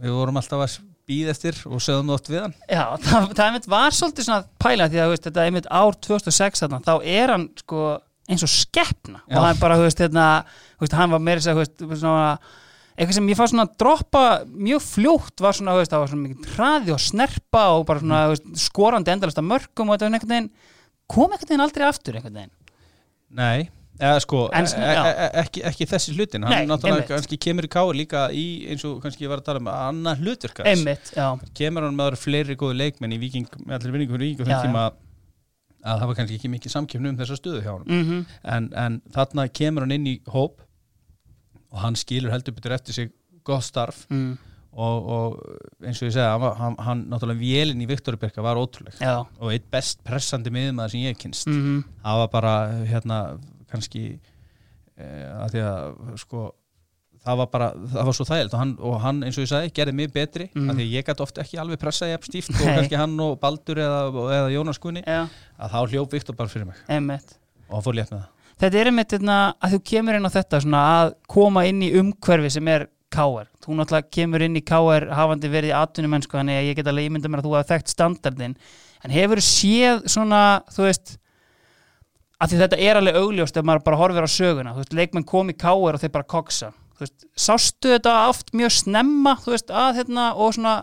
við vorum alltaf að býð eftir og sögum það oft við hann. Já, það, það var svolítið svona pæla því að veist, þetta einmitt ár 2006 þarna, þá er hann sko eins og skeppna Já. og hann bara, þú veist, hérna, hann var meira sér, þú veist, svona eitthvað sem ég fann svona að droppa mjög fljótt var svona, þú veist, það var svona mikið hraði og snerpa og bara svona, þú veist, skorandi endalast að mörgum og þetta var einhvern veginn kom einhvern veginn aldrei aftur einhvern veginn? Nei Eða sko, en, e e e ekki, ekki þessi hlutin hann Nei, náttúrulega kannski kemur í káður líka í eins og kannski ég var að tala um annað hlutur kemur hann með aðra fleiri góði leikmenn í viking, með allir vinningum í viking og tíma að það var kannski ekki mikið samkjöfnu um þessa stöðu hjá hann mm -hmm. en, en þarna kemur hann inn í hóp og hann skilur heldur betur eftir sig gott starf mm. og, og eins og ég segja hann, hann, hann náttúrulega vélinn í Viktorberga var ótrúlegt Já. og eitt best pressandi miðum að það sem ég kynst mm -hmm. það var bara hérna kannski eh, að því að sko það var bara, það var svo þægilt og hann, og hann eins og ég sagði, gerði mig betri mm. að því ég gæti ofta ekki alveg pressaði upp stíft og kannski hann og Baldur eða, eða Jónas Gunni, ja. að þá hljóf Viktor bara fyrir mig Emmett. og hann fór létt með það Þetta er einmitt hérna, að þú kemur inn á þetta svona, að koma inn í umhverfi sem er káer, þú náttúrulega kemur inn í káer hafandi verið í atvinnum mennsku þannig að ég get alveg ímynda mér að þú hafa þekkt standardin en hefur séð svona, þú veist að því þetta er alveg augljóst ef maður bara horfir á söguna, veist, leikmenn kom í káer og þeir bara koksa, veist, sástu þetta oft mjög snemma, veist, að hérna og svona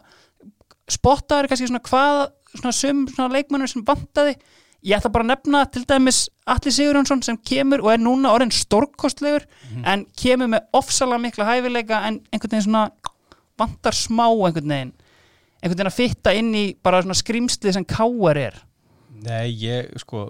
spottaður kannski svona hvað, svona sum svona leikmennur sem vantaði, ég ætla bara að nefna til dæmis Alli Sigurjónsson sem kemur og er núna orðin stórkostlegur mm -hmm. en kemur með ofsalega mikla hæfileika en einhvern veginn svona vantar smá einhvern veginn einhvern veginn að fitta inn í bara svona skrimslið sem káer er Nei, ég, sko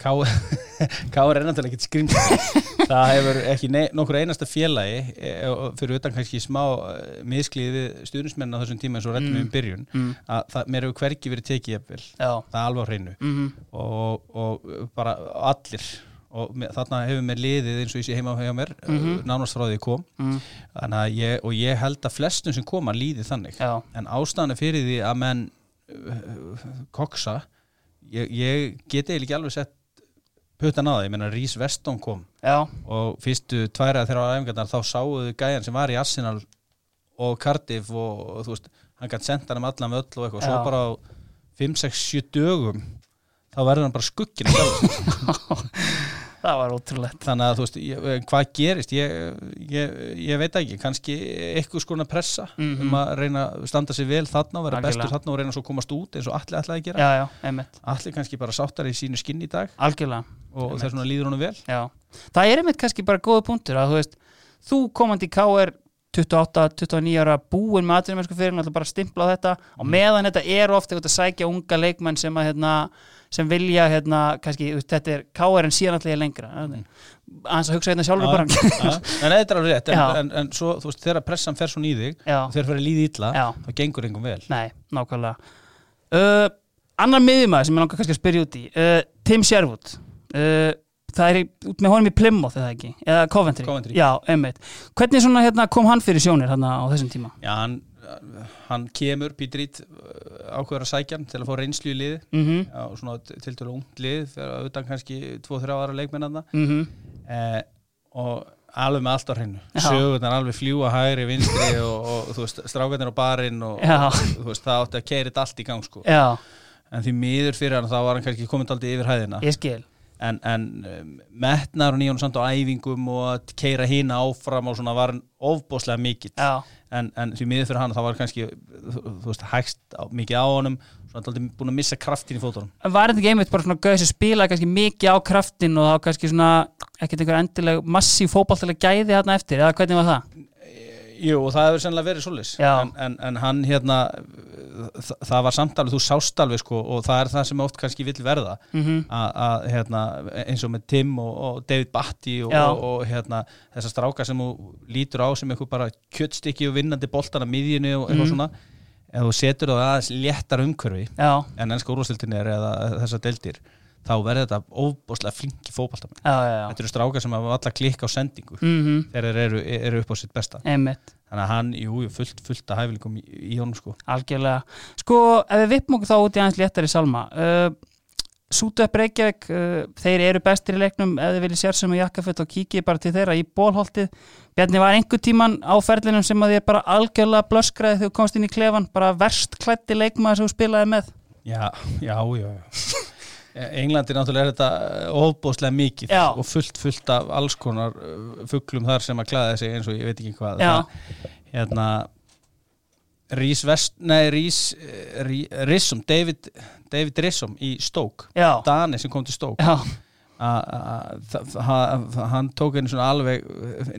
Káur er náttúrulega ekkert skrimsli það hefur ekki nokkur einasta félagi e, fyrir utan kannski smá e, miskliði stuðnismenn á þessum tíma eins og réttum við mm. um byrjun mm. að það, mér hefur hverki verið tekið eftir það er alveg á hreinu mm -hmm. og, og bara allir og með, þarna hefur mér liðið eins og ég sé heima á mér mm -hmm. nánast frá því ég kom mm. ég, og ég held að flestum sem koma líðið þannig Já. en ástæðan fyrir því að menn koksa ég, ég geti eiginlega ekki alveg sett puttan á það, ég menna Rís Vestón kom Já. og fyrstu tværa þegar á æfingarnar þá sáuðu gæjan sem var í Arsenal og Cardiff og, og þú veist, hann gæti senda hann um allan völl og eitthvað, svo bara á 5-6-7 dögum þá verður hann bara skuggin það var ótrúlegt þannig að þú veist, ég, hvað gerist ég, ég, ég veit ekki, kannski eitthvað skona pressa mm -hmm. um að reyna að standa sig vel þarna og vera Algjörlega. bestur þarna og reyna svo að komast út eins og allir ætlaði að gera já, já, allir kannski bara sáttar í sínu skinn í dag Algjörlega. og þess vegna líður honum vel já. það er einmitt kannski bara góða punktur að þú veist, þú komandi í K.R. 28-29 ára búin með aðrið fyrir náttúrulega bara stimpla á þetta og mhm. meðan þetta er ofta að sækja unga leikmenn sem að hérna sem vilja hérna, kannski, þetta er káar en síðan alltaf ég lengra að hans að hugsa hérna sjálfur bara. en þetta er alveg rétt, en, en, en svo, þú veist, þegar pressan fer svo nýðig þegar fyrir líði illa, Já. þá gengur einhverjum vel. Nei, nákvæmlega. Uh, Annar miðjumæð sem ég langar kannski að spyrja út í uh, Tim Sherwood. Uh, það er út með honum í Plymouth eða ekki, eða Coventry, Coventry. Já, hvernig svona, hérna, kom hann fyrir sjónir hérna á þessum tíma? Já, hann hann kemur Pítrít uh, ákveður að sækja hann til að fá reynslu í lið mm -hmm. Já, svona til dælu ungt lið þegar auðvitað kannski 2-3 ára leikmenn mm -hmm. eh, og alveg með allt á hreinu. Sögurnar alveg fljúa hægri, vinstri og, og þú veist, strákarnir á barinn og, og þú veist, það átti að þetta allt í gang sko. Já. en því miður fyrir hann þá var hann kannski komið alltaf yfir hæðina. Ég skil. En, en um, metnar og nýjón samt á æfingum og að keira hína áfram og svona var ofbóslega mikill en, en því miður fyrir hann það var kannski veist hægst á, mikið á honum svona alltaf búin að missa kraftin í fótunum Var þetta ekki einmitt bara svona gauðs að spila kannski mikið á kraftin og þá kannski svona ekkert einhver endileg massíf fókbaltilega gæði hérna eftir eða hvernig var það? Jú og það hefur sennilega verið solis en, en, en hann hérna það, það var samtalið, þú sást alveg sko og það er það sem oft kannski vill verða. Mm -hmm. að hérna eins og með Tim og, og David Batty og, og, og hérna þessar strákar sem þú lítur á sem eitthvað bara kjöttstykki og vinnandi boltana miðjunu og eitthvað mm -hmm. svona. En þú setur það aðeins léttar umkörfi en ennska úrvastildin er eða þessar deldir þá verður þetta óbúslega flinki fókbaltamenn þetta eru strákar sem hafa allar klikka á sendingu mm -hmm. þegar þeir eru, eru upp á sitt besta. Einmitt. þannig að hann, jú, fullt, fullt að hæflingum í, í honum sko. Algjörlega, sko, ef við vippum okkur þá út í aðeins léttari salma uh, Sútu upp Reykjavík uh, þeir eru bestir í leiknum, ef þið viljið sér sem að jakkafett og kikið bara til þeirra í bólholtið Bjarni var einhver tíman á ferlinum sem að þið bara algjörlega blöskraði þegar þú komst inn í klefan, bara verst klætti með? Já, já, já, já. Englandi náttúrulega er þetta óbúslega eh, mikið Já. og fullt, fullt af alls konar eh, fugglum þar sem að klæða sig eins og ég veit ekki hvað. Það, hérna Rís Vest, nei Rís eh, Rissum, David David Rissum í Stók Dani sem kom til Stók hann tók einu svona alveg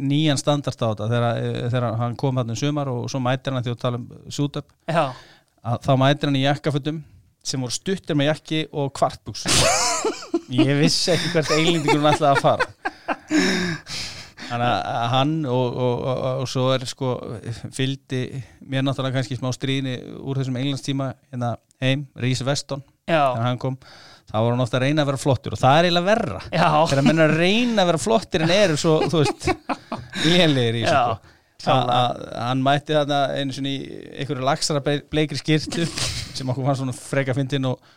nýjan standart á þetta þegar, þegar hann kom hann um sumar og svo mætir hann því að tala um sútöp þá mætir hann í jakkafötum sem voru stuttir með jakki og kvartbúks ég vissi ekki hvert einlendingur hann ætlaði að fara. Þannig að hann og, og, og, og svo er sko fylgdi mér náttúrulega kannski smá stríðni úr þessum englandstíma hérna heim, Rís Veston þannig að hann kom. Þá var hann ofta að reyna að vera flottur og það er eiginlega verra. Þegar hann menna að reyna að vera flottur en eru svo, þú veist lélegir í sko. Að hann mætti þarna einu svona í einhverju lagsara bleikri skirtu sem okkur var svona freka fyndin og,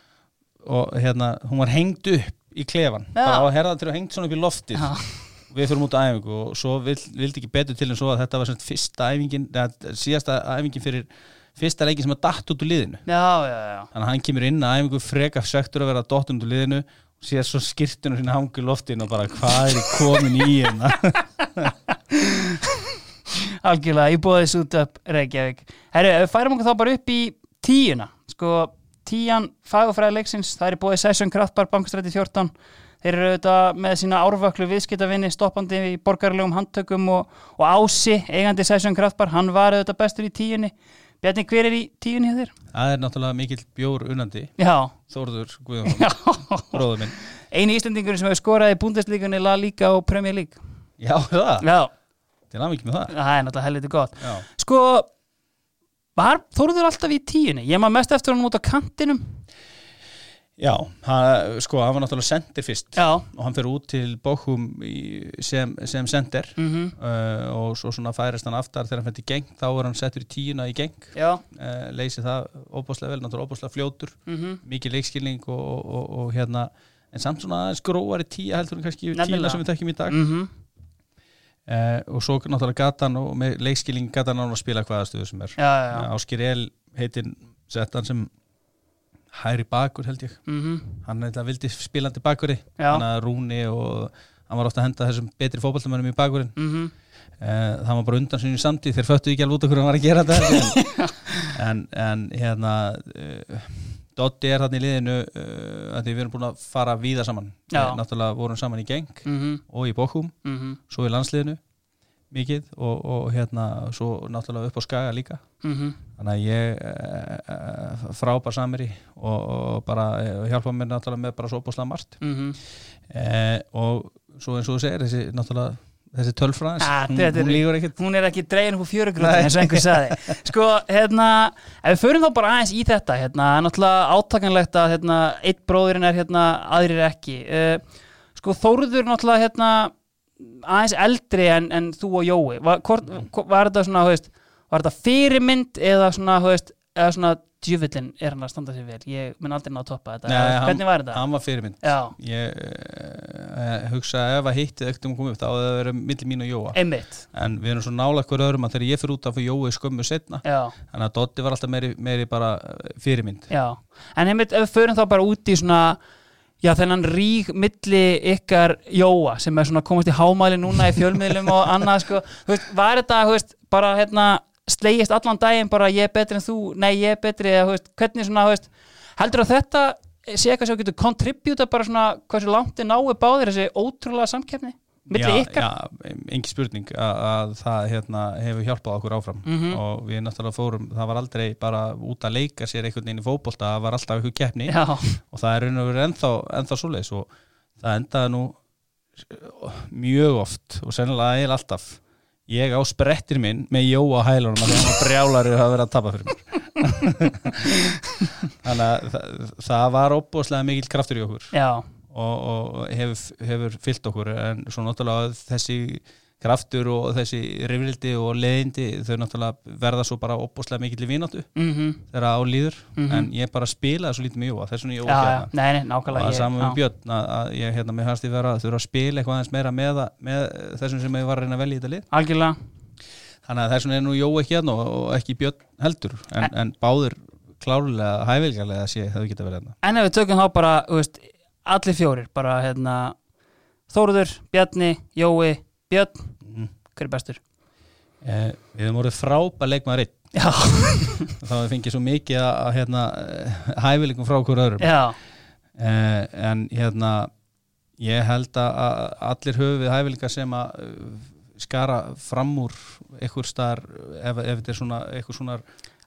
og hérna, hún var hengd upp í klefan, Já. bara á herðatur og hengd svona upp í loftið Já. við fyrir út á æfingu og svo vild, vildi ekki betur til en svo að þetta var svona fyrsta æfingin eða síðasta æfingin fyrir fyrsta leikin sem að datt út úr liðinu Já, þannig að hann kemur inn að æfingu freka sektur að vera dott út úr liðinu og sér svo skirtunum sinna hangi loftin og bara hvað er komin í hérna algjörlega, ég bóði þessu út upp Reykjavík. Herru, færum okkur þá bara upp í tíuna, sko tían fagafræðilegsins, það er bóðið Session Kraftbar, bankstræti 14 þeir eru auðvitað með sína árvöklu viðskiptavinni stoppandi í borgarlegum handtökum og, og ási, eigandi Session Kraftbar, hann var auðvitað bestur í tíunni. Bjarni, hver er í tíunni hér? Það er náttúrulega mikill bjór unandi. Þórður minn. Einu íslendingur sem hefur skoraði búndestlíkunni, La Liga og Premier League. Já, það? Já. Það er náttúrulega helviti gott. Já. sko, var Þóruður alltaf í tíunni? Ég maður mest eftir hann út á kantinum. Já, hann, sko, hann var náttúrulega sendir fyrst Já. og hann fyrir út til Bochum sem, sem sender. Mm -hmm. uh, og svo svona færist hann aftar. Þegar hann í geng, þá var hann settur í tíuna í geng uh, leysið það óbúslega vel, náttúrulega óbúslega fljótur mm -hmm. mikið leikskilning og, og, og, og hérna. En samt svona skróari tíu heldur en kannski tíuna sem við þekkjum í dag. Mm -hmm. Uh, og svo náttúrulega gatan og með leikskilling gatan á að spila hvaða stuðu sem er. Áskir El heitin settan sem hæri bakur held ég. Mm -hmm. hann er vildi spilandi bakuri hann er rúni og hann var ofta að henda þessum betri fókbaltumönnum í bakurinn mm -hmm. uh, það var bara undan sinni samtíð. Þeir föttu ekki alveg út okkur hann var að gera þetta en, en hérna uh, Dotti er þarna í liðinu að við erum búin að fara víða saman við náttúrulega vorum saman í Geng mm -hmm. og í Bochum mm -hmm. svo í landsliðinu mikið og, og hérna svo náttúrulega upp á Skaga líka mm -hmm. þannig að ég e, frábær samir í og, og bara e, hjálpa mér náttúrulega með bara svo búslega margt e, og svo eins og þú segir þessi náttúrulega þessi tölfræðins, ah, hún, hún lígur ekkert. hún er ekki dregin upp á fjörugröðin eins og einhver saði sko, hérna ef við förum þá bara aðeins í þetta hérna, náttúrulega átakanlegt að hérna, eitt bróðurinn er hérna, aðrir ekki. Uh, sko, Þóruður náttúrulega hérna, aðeins eldri en, en þú og Jói. Var, hvort, var þetta svona, veist, var þetta fyrirmynd eða svona, veist, eða svona djúvillin er hann að standa sér vel ég mun aldrei ná að toppa þetta Nei, hvernig var þetta? hann var fyrirmynd Já. ég uh, hugsa ef að hittið ekkert um að koma upp þá að það verið millir mín og Jóa Einmitt. en við erum svo nála ekkur öðrum að þegar ég fyrir út af Jói skömmu setna Já. þannig að Dotti var alltaf meiri, meiri bara eh, fyrirmynd Já. en einmitt ef við förum þá bara út í svona Já, þennan rík milli ykkar Jóa sem er svona komast í hámæli núna í fjölmiðlum og annað sko, þú veist, var þetta, þú veist, bara hérna slegist allan daginn bara ég er betri en þú, nei ég er betri eða, veist, hvernig svona, veist, heldur að þetta sé eitthvað sem getur kontribjúta bara svona hversu langt er náðu báðir þessi ótrúlega samkeppni? milli ykkar? Já, engi spurning að, að það hérna, hefur hjálpað okkur áfram mm -hmm. og við náttúrulega fórum, það var aldrei bara út að leika sér einhvern veginn í fókbólta, það var alltaf einhver keppni Já. og það er raun og verið ennþá, ennþá svoleiðis og það endaði nú mjög oft og sennilega er alltaf ég á sprettir minn með jó á hælunum að það brjálarið hafa verið að tapa fyrir mér. Þannig að það, það var óbúslega mikil kraftur í okkur. Já. Og, og hefur, hefur fyllt okkur en svo náttúrulega þessi kraftur og þessi rifrildi og leðindi þau náttúrulega verða svo bara opbúslega mikill í vínáttu mm -hmm. þegar á líður. Mm -hmm. en ég bara spilaði svo lítið með Jóa þess vegna ég ókjæða og það saman með Björn að, að ég hérna með hans til vera að þurfa að spila eitthvað aðeins meira með, með þessum sem ég var að reyna að velja í þetta lið. Algjörlega. Þannig að þess vegna er nú Jóa ekki hérna og ekki Björn heldur en, en, en báður klárlega hæfilgarlega að sé það við geta verið hérna. En ef við tökum þá bara, veist, Björn, mm. hver er bestur? Eh, við hefum voruð frábæð leikmaður einn þá við fengið svo mikið að hérna, hæfileikum frá okkur öðrum eh, en hérna ég held að allir höfu við hæfileika sem að eh, skara fram úr einhver starf ef, ef þetta er svona eitthvað svona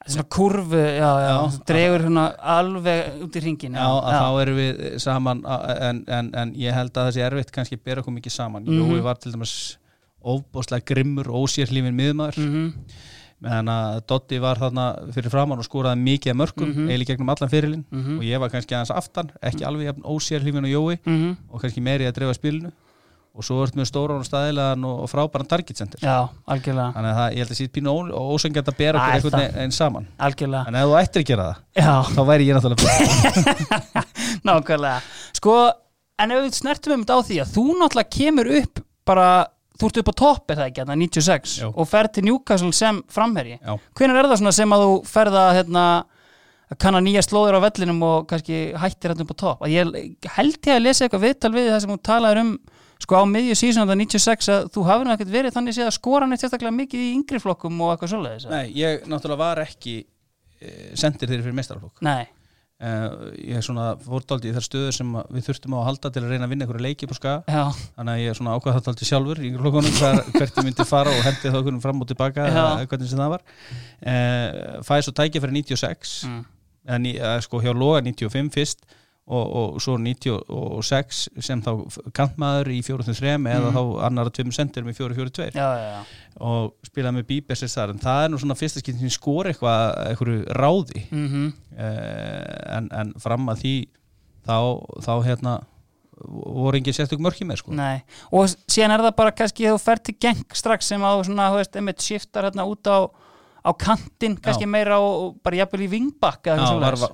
Svona kurvu, já, já, dregur hérna alveg út í ringin Já, þá erum við saman en, en, en ég held að þessi erfitt kannski bera okkur mikið saman mm -hmm. Jói var til dæmis ofbóstlega grimmur ósérlífin miðmaður mm -hmm. meðan að Dotti var þarna fyrir framann og skóraði mikið að mörgum, mm -hmm. eiginlega gegnum allan fyrirlin mhm. og ég var kannski aðeins aftan, ekki alveg ósérlífin og Jói mhm. og kannski meiri að drefa spilinu og svo vart með stóran og staðilegan og frábæran target center. Já, algjörlega. Þannig að það, ég held að síðan pínu ósengjart að bera okkur einhvern veginn ein saman. Algjörlega. En ef þú ættir að gera það, Já. þá væri ég náttúrulega Nákvæmlega. Sko, en ef við snertum um þetta á því að þú náttúrulega kemur upp bara, þú ert upp á topp eða ekki, 96 Jó. og fer til Newcastle sem framherji. Hvernig er það sem að þú ferða hérna að kanna nýja slóður á vellinum og kannski hættir hérna upp á topp? Ég held ég að lesa eitthvað viðtal við það sem þú talaður um sko á miðju síðan á það 96 að þú hafði náttúrulega verið þannig að skora neitt sérstaklega mikið í yngri flokkum og eitthvað svoleiðis Nei, ég náttúrulega var ekki e, sendir þeirri fyrir meistarflokk Nei. E, Ég er svona fórdaldi í þar stöður sem við þurftum á að halda til að reyna að vinna einhverju leiki þannig að ég er svona ákvæða þetta aldrei sjálfur í yngri flokkunum hvert ég myndi fara og hendi þá okkur fram og tilbaka hvernig sem það var. E, Fæði svo tækja fyrir 96 mm. en, sko hjá Loga 95 fyrst og, og svo 96 sem þá kantmaður í 4-3 mm. eða mhm. þá annara 2 sendir með 4-4-2 og spilaði með Bíbers þar en það er nú svona fyrsta skinn sem skor eitthvað eitthvað ráði mm -hmm. eh, en, en fram að því þá, þá hérna voru engið sérstök mörki með sko Nei. og síðan er það bara kannski þú fer til geng strax sem á svona, þú veist, einmitt shiftar hérna út á á kantinn, kannski Já. meira og bara jafnvel í vingbakka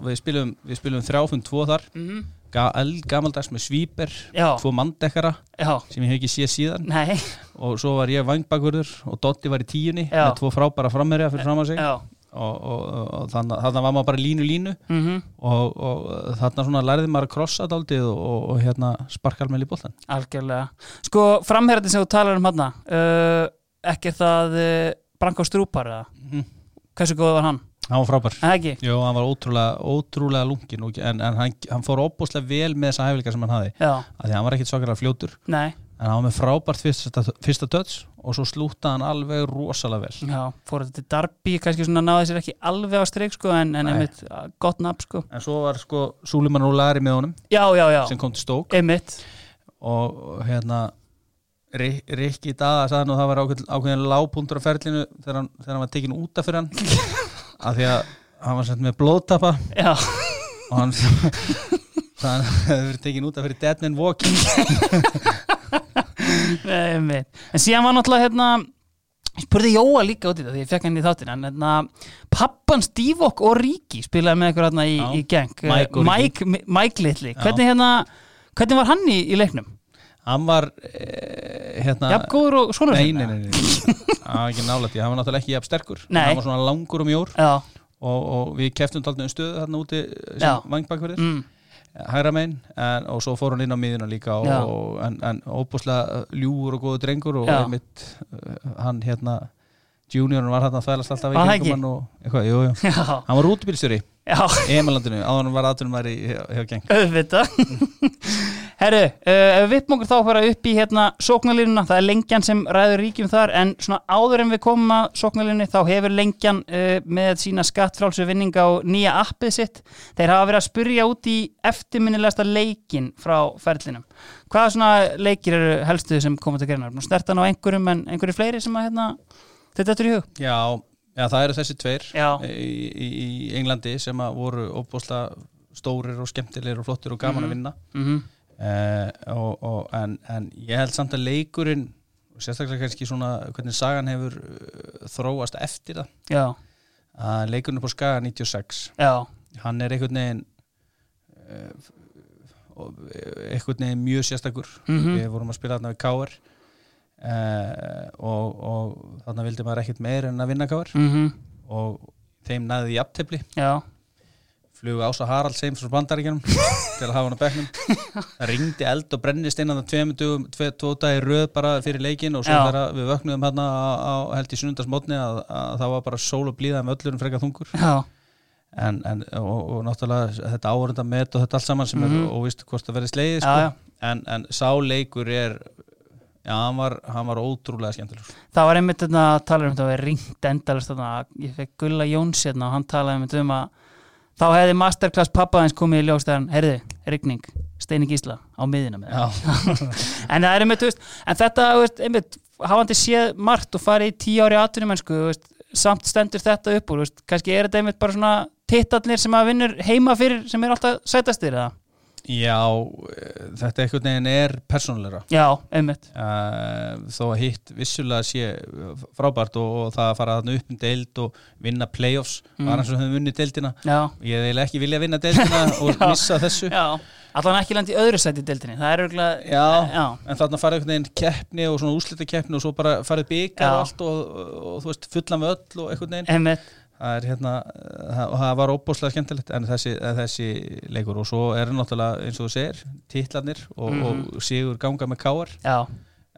við spilum, spilum þrjáfund tvo þar mm -hmm. Ga gamaldags með svíper tvo mandekkara sem ég hef ekki séð síðan Nei. og svo var ég vangbakkurður og Dotti var í tíunni Já. með tvo frábæra frammerja fyrir fram að sig og, og, og þannig, þannig var maður bara línu línu mm -hmm. og, og þannig lærði maður að krossa daldið og hérna sparkalmæli í bóltan Algjörlega, sko framherðin sem þú talar um hann uh, ekki það uh, Branko Strúpar eða. Hversu góð var hann? Hann var frábær, Jú, hann var ótrúlega, ótrúlega lungin en, en hann, hann fór óbúslega vel með þessa hæfileika sem hann hafi að hann var ekkit svakalega fljótur. Nei. en hann var með frábært fyrsta, fyrsta döds og svo slúta hann alveg rosalega vel. Já, fór þetta til Darby, kannski svona náði sér ekki alveg á streik sko en, en einmitt gott nafn sko. En svo var sko Súliman Úlari með honum já, já, sem kom til stók Einmitt. Og hérna Rikki Dada sagði nú að það var ákveðin, ákveðin lágpundur á ferlinu þegar hann, þegar hann var tekin útaf fyrir hann. Af því að hann var sett með blóðtappa Já. og hann það hefði verið tekin útaf fyrir dead man walking. Nei, en síðan var náttúrulega hérna ég spurði Jóa líka út í það því ég fekk henni í þáttina en hérna, pappan Stívok og Ríki spilaði með ykkur hérna í, í geng Mike, Mike Little hvernig, hérna, hvernig var hann í, í leiknum? hann var eh, hérna jafngóður og svona nei, nei, nei, það var ekki nálægt hann var náttúrulega ekki jafn sterkur. Hann var svona langur og mjór og, og við keftum alltaf um stöðu þarna úti sem vangbakverðir mm. hæra megin og svo fór hann inn á miðuna líka og, en, en óbúslega ljúur og góðu drengur og mitt, uh, hann hérna juniorinn var hann að þælast alltaf í kringum hann og eitthvað, jú, jú. hann var útbyrstjóri í Emilandinu, áður hann var aðtunum að vera í hjá geng Öðvita Herru, uh, við okkur þá að fara upp í hérna sóknarlinuna, það er lengjan sem ræður ríkjum þar, en svona áður en við komum að sóknarlinni þá hefur lengjan uh, með sína skattfrálsu vinning á nýja appið sitt, þeir hafa verið að spurja út í eftirminnilegasta leikin frá ferlinum. Hvaða svona leikir eru helstuði sem komið til gerðinar? Snertan á einhverjum en einhverju fleiri sem að hérna, þetta er í hug? Já, já, það eru þessi tveir í, í, Englandi sem voru óbúslega stórir og skemmtilegir og flottir og gaman mm -hmm. að vinna. Mm -hmm. Uh, og, og, en, en ég held samt að leikurinn sérstaklega kannski svona hvernig sagan hefur uh, þróast eftir það Já. að leikurinn på skaga 96 Já. hann er einhvern veginn uh, einhvern veginn mjög sérstakur mm -hmm. við vorum að spila þarna við Káar og, og þarna vildi maður ekkert meir en að vinna Káar mm -hmm. og þeim næði í aptepli Já flugu Ása Haralds heim frá bandaríkjum til að hafa hann á bekknum það ringdi eld og brennist innan það tveim dugum, tve, tvo dagi röð bara fyrir leikin og svo við vöknuðum hérna á held í sunnundasmotni að, að það var bara sól og blíða með öllurum frekar þungur en, en, og, og náttúrulega þetta áhörunda met og þetta allt saman sem mm -hmm. er mhm. óvist hvort það verið sleið sko. en, en sáleikur er Já, hann var, hann var ótrúlega skemmtilegur. Það var einmitt að tala um þetta að við ringt endalast ég fekk Gulla Jóns hérna og hann talaði um að þá hefði masterclass pappaðins komið í ljóstæðan herði, regning, steini gísla á miðina með en það er einmitt, veist, en þetta, veist, einmitt hafandi séð margt og farið í tíu ári aðtunumennsku, samt stendur þetta upp úr, veist, kannski er þetta einmitt bara svona tittarnir sem að vinnur heima fyrir sem er alltaf sætastir, eða? Já, þetta einhvern veginn er persónulegra. Já, einmitt. Uh, Þó að hitt vissulega sé frábært og, og það að fara upp um deild og vinna playoffs mm. var eins og höfum vunnið deildina. Já. Ég vil ekki vilja vinna deildina og missa þessu. Já, allan ekki landi í öðru sæti deildinni. Það er örgulega Já, Já. en þarna farið einhvern veginn keppni og svona úslita keppni og svo bara farið byggar og allt og, og, og þú veist fullan við öll og einhvern veginn. Einmitt það er hérna og það var óbúslega skemmtilegt en þessi, þessi leikur og svo er náttúrulega eins og þú segir, títlanir og, mm. og sigur ganga með káar Já.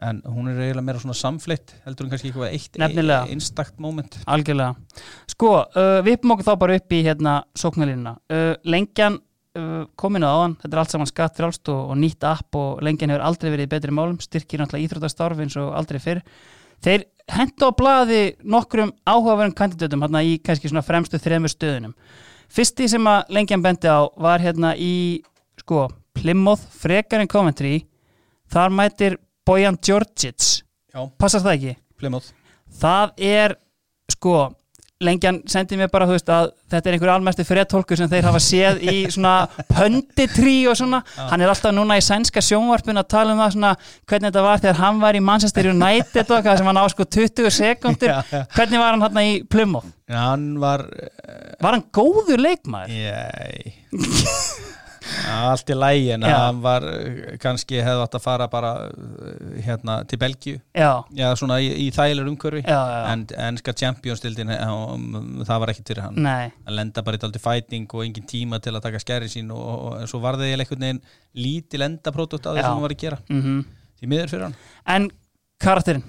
en hún er eiginlega meira svona samflitt heldur hún kannski eitthvað eitt Nefnilega. einstakt moment Algjörlega. Sko, uh, við uppum okkur þá bara upp í hérna sóknarlinna uh, lengjan uh, kominu áðan, þetta er allt saman skatt frálst og, og nýtt app og lengjan hefur aldrei verið betri málum, styrkir náttúrulega íþrótastarf eins og aldrei fyrr þeir henda á bladi nokkrum áhugaverðum kandidatum hérna í kannski svona fremstu þremur stöðunum. Fyrsti sem að lengjan bendi á var hérna í sko Plymouth, Frekarinn Coventry. Þar mætir Bojan Djordjic. Passar það ekki? Plymouth. Það er sko lengjan sendið mér bara, þú veist, að þetta er einhver almesti fyrirtólku sem þeir hafa séð í svona pönditrí og svona Já. hann er alltaf núna í sænska sjónvarpun að tala um það svona, hvernig þetta var þegar hann var í Manchester United og eitthvað sem hann á sko 20 sekundir, hvernig var hann hérna í Plymouth? Hann var Var hann góður leikmaður? Jæj allt í lægi en hann var eh, kannski hefði átt að fara bara eh, hérna til Belgíu. Já. já svona í, í þægilegur umhverfi. En ennska Champions-dildin eh, það var ekkert fyrir hann. Nei. hann lenda bara í daldi fæting og engin tíma til að taka skæri sín og, og, og svo var það einhvern veginn lítil endapródukt á því sem hann var að gera. Mm -hmm. því miður fyrir hann. En karakterinn,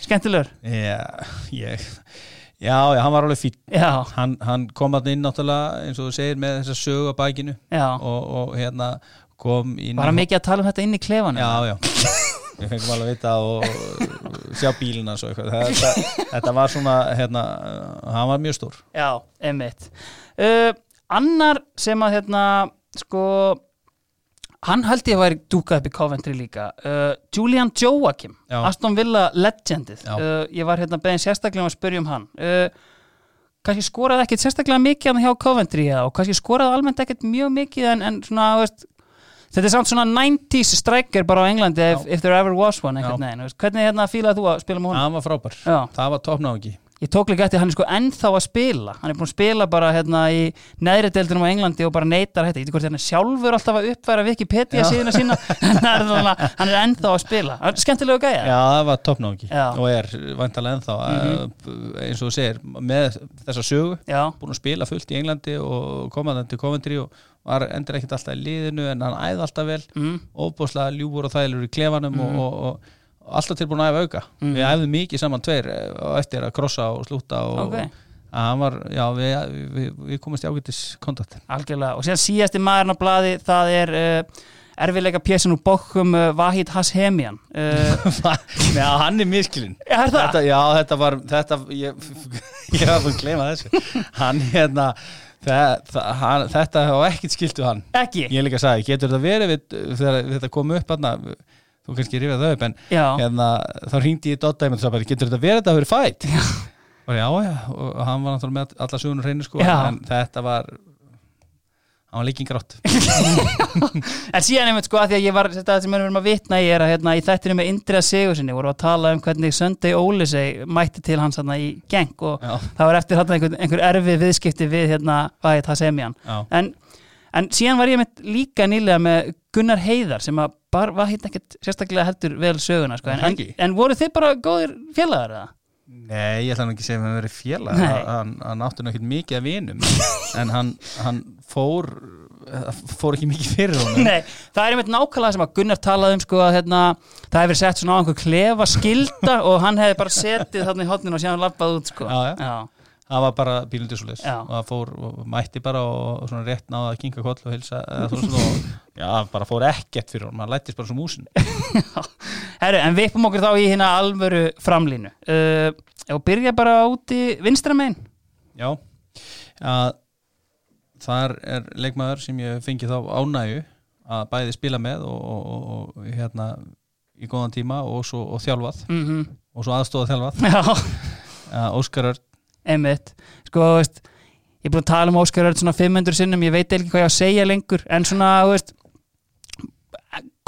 skemmtilegur? Já, ég Já, já, hann var alveg fín hann, hann kom alltaf inn náttúrulega eins og þú segir með þessa sögu á bækinu og, og hérna kom inn Var hann mikið að tala um þetta inn í klefanu? Já, já, við fengum alveg að vita og sjá bílina svo eitthvað. Þetta, þetta var svona, hérna hann var mjög stór. Já, emitt uh, Annar sem að hérna, sko hann held ég að væri dúkað upp í Coventry líka. Uh, Julian Joachim Já. Aston Villa legendið. Uh, ég var hérna beðin sérstaklega um að spyrja um hann. Uh, kannski skoraði ekkert sérstaklega mikið hann hjá Coventry og kannski skoraði almennt ekkert mjög mikið en, en svona, veist, þetta er samt svona 90's striker bara á Englandi if, if there ever was one neginn, hvernig hérna fílaði þú að spila með hún? Það var frábær, Já. það var toppnáðungi ég tók líka eftir hann er sko ennþá að spila. Hann er búin að spila bara hérna í neðri deildunum á Englandi og bara neytar þetta, ég veit hvort hann er sjálfur alltaf að uppværa Wikipedia síðuna sína. Hann er ennþá að spila. Skemmtilegu gæja. Já, það var toppnáki og er vantalega ennþá mm -hmm. eins og þú segir, með þessa sögu. Já. búin að spila fullt í Englandi og komaðan til Coventry og var endur ekkert alltaf í liðinu en hann æði alltaf vel. Mm. óbúslega ljúbúr og þælur í klefanum mm. og, og, og alltaf tilbúin að æfa auka. Mm. við æfðum mikið saman tveir eh, eftir að krossa og slúta og okay. var, já, við, við, við komumst í ágættis kontakt. Algjörlega, og síðan síðasti maðurinn á bladi það er uh, erfiðleika pjessin úr bókum uh, Vahid Hashemian. Uh, Já, hann er miskilinn. Þetta, já, þetta var þetta, ég, ég hafði búin að gleyma þessu. Hann hérna Þetta, hann, þetta hafa ekkert skiltu hann. Ekki? Ég líka að sagja, getur þetta verið við, þegar þetta kom upp hann þú kannski rifjað það upp en hérna, þá ringdi ég sagði, getur þetta verið þetta að vera fætt? Og já, já, og hann var náttúrulega með alla sugunum hreinu sko, já. en þetta var hann var líking grátt en síðan einmitt sko að því að ég var þetta sem við erum að vitna í er að hérna, í þættinu með Indriða Sigursinni voru að tala um hvernig Sunday Ólisei mætti til hans hérna í geng og já. það var eftir hérna einhver, einhver erfið viðskipti við hérna hvað heit það semjan en, en síðan var ég með líka nýlega með Gunnar Heiðar sem að bara var hérna ekkert sérstaklega heldur vel söguna sko. en, en voru þið bara góðir félagar eða? Nei, ég ætla nú ekki að segja að hann verið félagar. Hann, hann átti nú ekkert mikið af vinum en hann, hann fór fór ekki mikið fyrir honum. Nei, það er einmitt nákvæmlega sem að Gunnar talaði um sko að hérna, það hefur sett svona á einhver klefa skilda og hann hefði bara setið þarna í hodninu og séðan lappað út sko. Já, já, já það var bara bílundisulis og það fór, mætti bara og, og svona rétt náða að kinga koll og hilsa og já, bara fór ekkert fyrir hún, maður lættist bara svo músin. Herru, en við uppum okkur þá í hérna alvöru framlínu. Uh, og byrja bara út í vinstramein Já. Að þar er leikmaður sem ég fengi þá ánægu að bæði spila með og, og, og hérna í góðan tíma og, svo, og þjálfað. Mm -hmm. og svo aðstóða þjálfað. Óskar Örd Emmett, sko, veist ég er búin að tala um Óskar Örd svona 500 sinnum ég veit ekki hvað ég á að segja lengur en svona, veist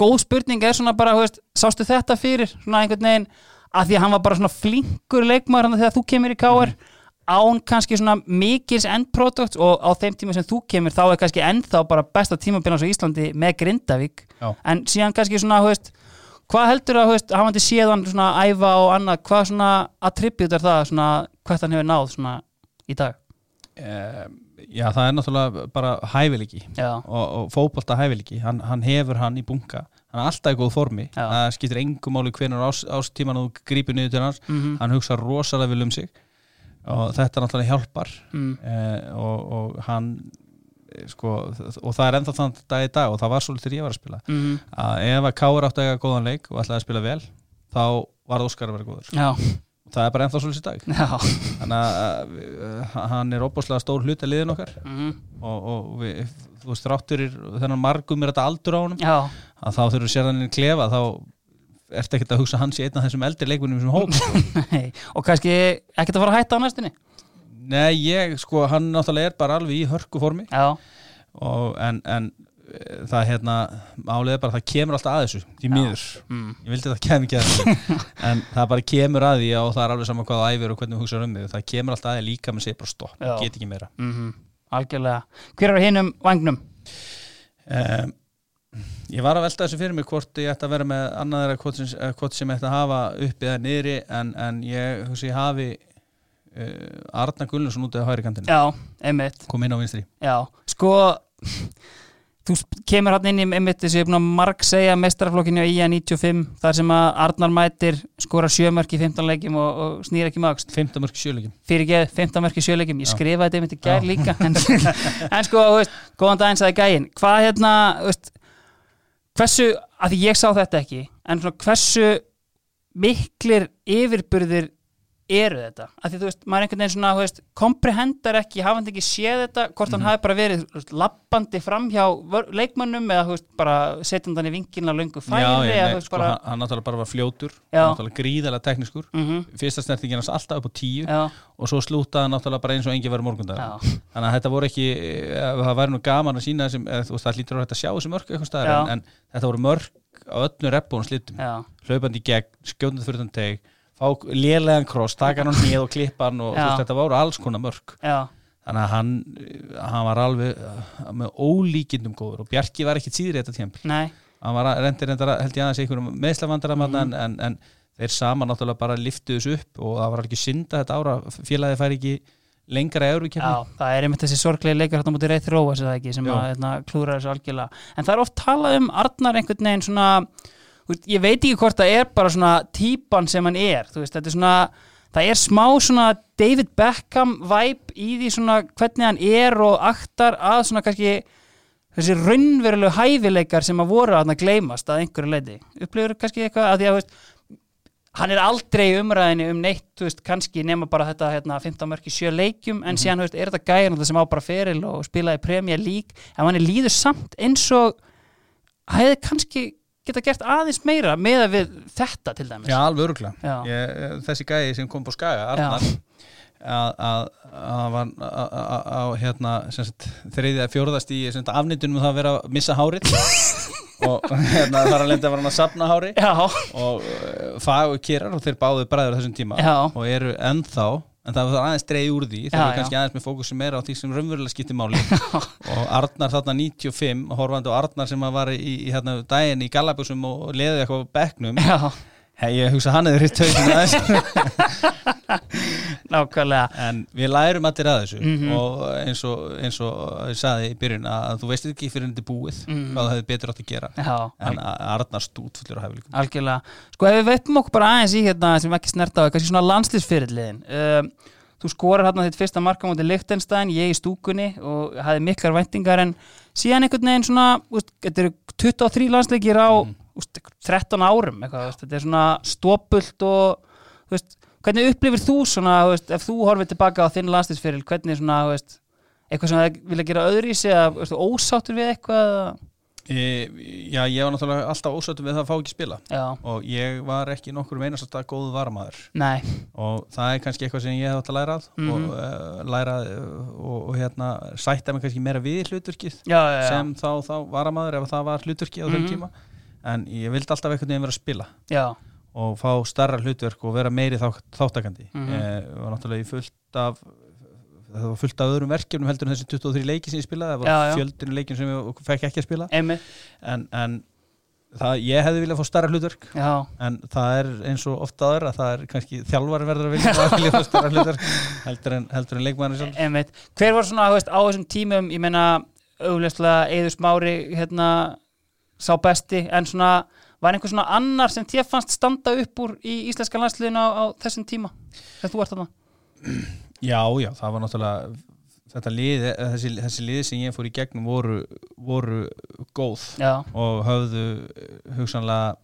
góð spurning er svona bara, veist sástu þetta fyrir, svona einhvern veginn að því að hann var bara svona flinkur leikmar hann þegar þú kemur í káar mm. án kannski svona mikils endprodukt og á þeim tíma sem þú kemur þá er kannski ennþá bara besta tímabillans á Íslandi með Grindavík, Já. en síðan kannski svona, veist Hvað heldur að, hafa hann til séðan svona æfa og annað, hvað svona attribut er það svona, hvert hann hefur náð svona í dag? Uh, já, það er náttúrulega bara hæfileiki og, og fókbalta hæfileiki, hann, hann hefur hann í bunga, hann er alltaf í góð formi, já. það skiptir engum máli hvernig ás, ástíman þú grýpur niður til hans, mm -hmm. hann hugsa rosalega vel um sig og þetta náttúrulega hjálpar mm. uh, og, og hann sko, og það er ennþá þann dag í dag og það var svolítið ég var að spila mm -hmm. að ef að Káur átti að eiga góðan leik og ætlaði að spila vel þá var Óskar að vera góður Já. Það er bara ennþá svolítið dag. Já. þannig að uh, hann er óbúslega stór hlut að liðin okkar. Mm -hmm. og, og við, þú veist rátturir þennan margum er þetta aldur á hann að þá þurfur sérðaninn klefa þá ert ekki að hugsa hans í einna þessum eldri leikunum sem hóp sko. og kannski ekkert að fara að hætta á næstunni? Nei, ég, sko, hann náttúrulega er bara alveg í hörku formi og, en, en það hérna, álega bara það kemur alltaf að þessu, því miður. Mm. ég vildi það kemur ekki að þessu en það bara kemur að því og það er alveg saman hvað það æfir og hvernig við hugsaðum um því það kemur alltaf að því líka með sér bara stopp, get ekki meira. Mm -hmm. Algjörlega, hver er hinnum vagnum? Um, ég var að velta þessu fyrir mig hvort ég ætti að vera með annaðra hvort sem ég ætti að hafa uppið eða niðri en, en ég, hugsi, ég hafi uh, Arna Gullarsson út af hægri kantinu Já, einmitt. Kom inn á vinstri. Já, sko þú kemur hann inn í einmitt þess að ég búin að marg segja mestaraflokkinu í IA95 þar sem að Arnar mætir skora sjömörk í 15 leikjum og, og snýr ekki magst 15 mörk sjöleikjum fyrir geð 15 mörk í sjöleikjum, ég skrifaði þetta einmitt í gær líka. En, en sko, veist, góðan daginn sagði gægin, hvað hérna veist, hversu, að ég sá þetta ekki en svona hversu miklir yfirburðir eru þetta, af því þú veist, maður einhvern veginn svona, þú veist, komprehendar ekki hafandi ekki séð þetta, hvort mm -hmm. hann hafi bara verið veist, lappandi fram hjá leikmönnum eða, þú veist, bara setjandan í vingina lungu færi, Já, ég, sko, bara hann, hann náttúrulega bara var fljótur, hann náttúrulega gríðalega teknískur, mm -hmm. fyrsta snertingin hans alltaf upp á tíu Já. og svo slútaði hann náttúrulega bara eins og engi verið morgundar þannig að þetta voru ekki, eh, það væri nú gaman að sína þessum, veist, það hlýtur að sjá þessu mörg staðar, en, en þetta voru mörg á öllu reppbónu slittum, hlaupandi gegn, skjóndið fyrir þann teg fá lélegan kross, taka hann nýð og klippa hann og veist, þetta voru alls konar mörg Já. þannig að hann, hann var alveg með ólíkindum góður og Bjarki var ekki síður í þetta tjempl hann var reyndir reyndar held ég aðeins einhverjum meðslavandar mm -hmm. en, en þeir sama náttúrulega bara liftu þessu upp og það var ekki synda þetta ára félagi fær ekki lengra í Európa Já, það er einmitt þessi sorglegi leikar hérna mútið reyð þróa sem það ekki, sem að hérna, klúra þessu algjörlega. En það er oft talað um Arnar einhvern veginn svona, veist, ég veit ekki hvort það er bara svona típan sem hann er veist, þetta er svona, það er smá svona David Beckham vibe í því svona hvernig hann er og aktar að svona kannski þessi raunverulegu hæfileikar sem að voru að gleymast að einhverju leiti upplifur kannski eitthvað að því að veist, hann er aldrei umræðinu um neitt, veist, kannski nema bara þetta hérna, 15 mörki sjö leikjum en mm -hmm. síðan, veist, er þetta gæðan sem á bara feril og spilaði Premier League en hann er líður samt eins og hefði kannski geta gert aðeins meira með að við þetta til dæmis. Já, alveg öruglega þessi gæði sem kom på skaga, Arnar að var á hérna þriðið að fjórðast í afnýttunum það að vera að missa hárið og hérna þar að lenda var hann að sapna hári Já. og uh, fagur kýrar og þeir báðu bræður þessum tíma Já. og eru ennþá en það var aðeins dreig úr því þeir eru kannski aðeins með fókusi meira á því sem raunverulega skiptir máli. Og Arnar þarna 95 horfandi og Arnar sem var í, í hérna, daginn í Galabusum og leði eitthvað begnum Hei, ég hugsa hann eða ritt hausinu aðeins. Nákvæmlega. En við lærum allir að þessu. Mm -hmm. og eins og, eins og ég saði í byrjun að þú veist ekki fyrir hundi búið mm -hmm. hvað það hefði betur átt að gera. Já, en Arnar stút fullur að hafa líka Algjörlega, sko ef við veitum okkur bara aðeins í hérna sem ekki snerta á, kannski svona landslýsfyrirliðin um, þú skorar hérna þitt fyrsta marka mútið Lichtenstein, ég í stúkunni og hafði miklar vendingar en síðan einhvern veginn svona, þetta eru 23 landsleikir á mm 13 árum eitthvað, þetta er svona stópult og veist, hvernig upplifir þú svona, veist, ef þú horfið tilbaka á þinn landstinsfyril, hvernig svona veist, eitthvað sem það vilja gera öðru í sig eða ósáttur við eitthvað e, Já, ég var náttúrulega alltaf ósáttur við það að fá ekki spila já. og ég var ekki nokkur meinast að góðu varmaður Nei. og það er kannski eitthvað sem ég hef átt að læra mm -hmm. og uh, læra og, og hérna sætta mig kannski meira við hlutverkið já, já, sem þá, þá varmaður ef það var hlutverkið á mm -hmm. mhm. tíma en ég vildi alltaf einhvern veginn vera að spila Já. og fá starra hlutverk og vera meiri þá, þáttakandi mm -hmm. ég var náttúrulega fullt af það var fullt af öðrum verkefnum heldur en þessi 23 leiki sem ég spilaði, það var fjöldinu leikin sem ég fekk ekki að spila. En, en það, ég hefði viljað fá starra hlutverk Já. en það er eins og ofta aður að það er kannski þjálfari verður að vilja að vilja fá starra hlutverk heldur en, en leikmæðan Hver var svona veist, á þessum tímum, ég menna augljóslega Eður Smári hérna sá besti en svona var einhver svona annar sem þér fannst standa upp úr í íslenska landsliðinu á, á þessum tíma þegar þú ert þarna Já, já, það var náttúrulega þetta liði, þessi, þessi liði sem ég fór í gegnum voru, voru góð já. og höfðu hugsanlega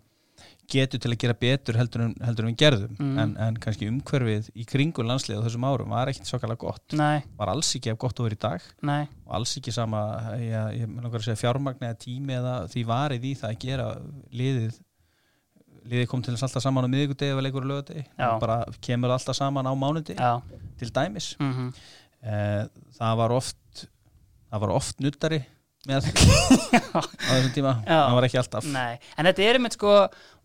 getur til að gera betur heldur en, heldur en við gerðum mm. en, en kannski umhverfið í kringun landslið á þessum árum var ekkert svakalega gott Nei. var alls ekki ef gott vera í dag Nei. og alls ekki sama ég, ég langar að segja fjármagn eða tími eða því varið í það að gera liðið liðið kom til þess alltaf saman á miðugudegi eða leikur á lögadegi bara kemur alltaf saman á mánundi Já. til dæmis mm -hmm. eh, það var oft það var oft nuttari með á þessum tíma, það var ekki alltaf. Nei. en þetta er einmitt sko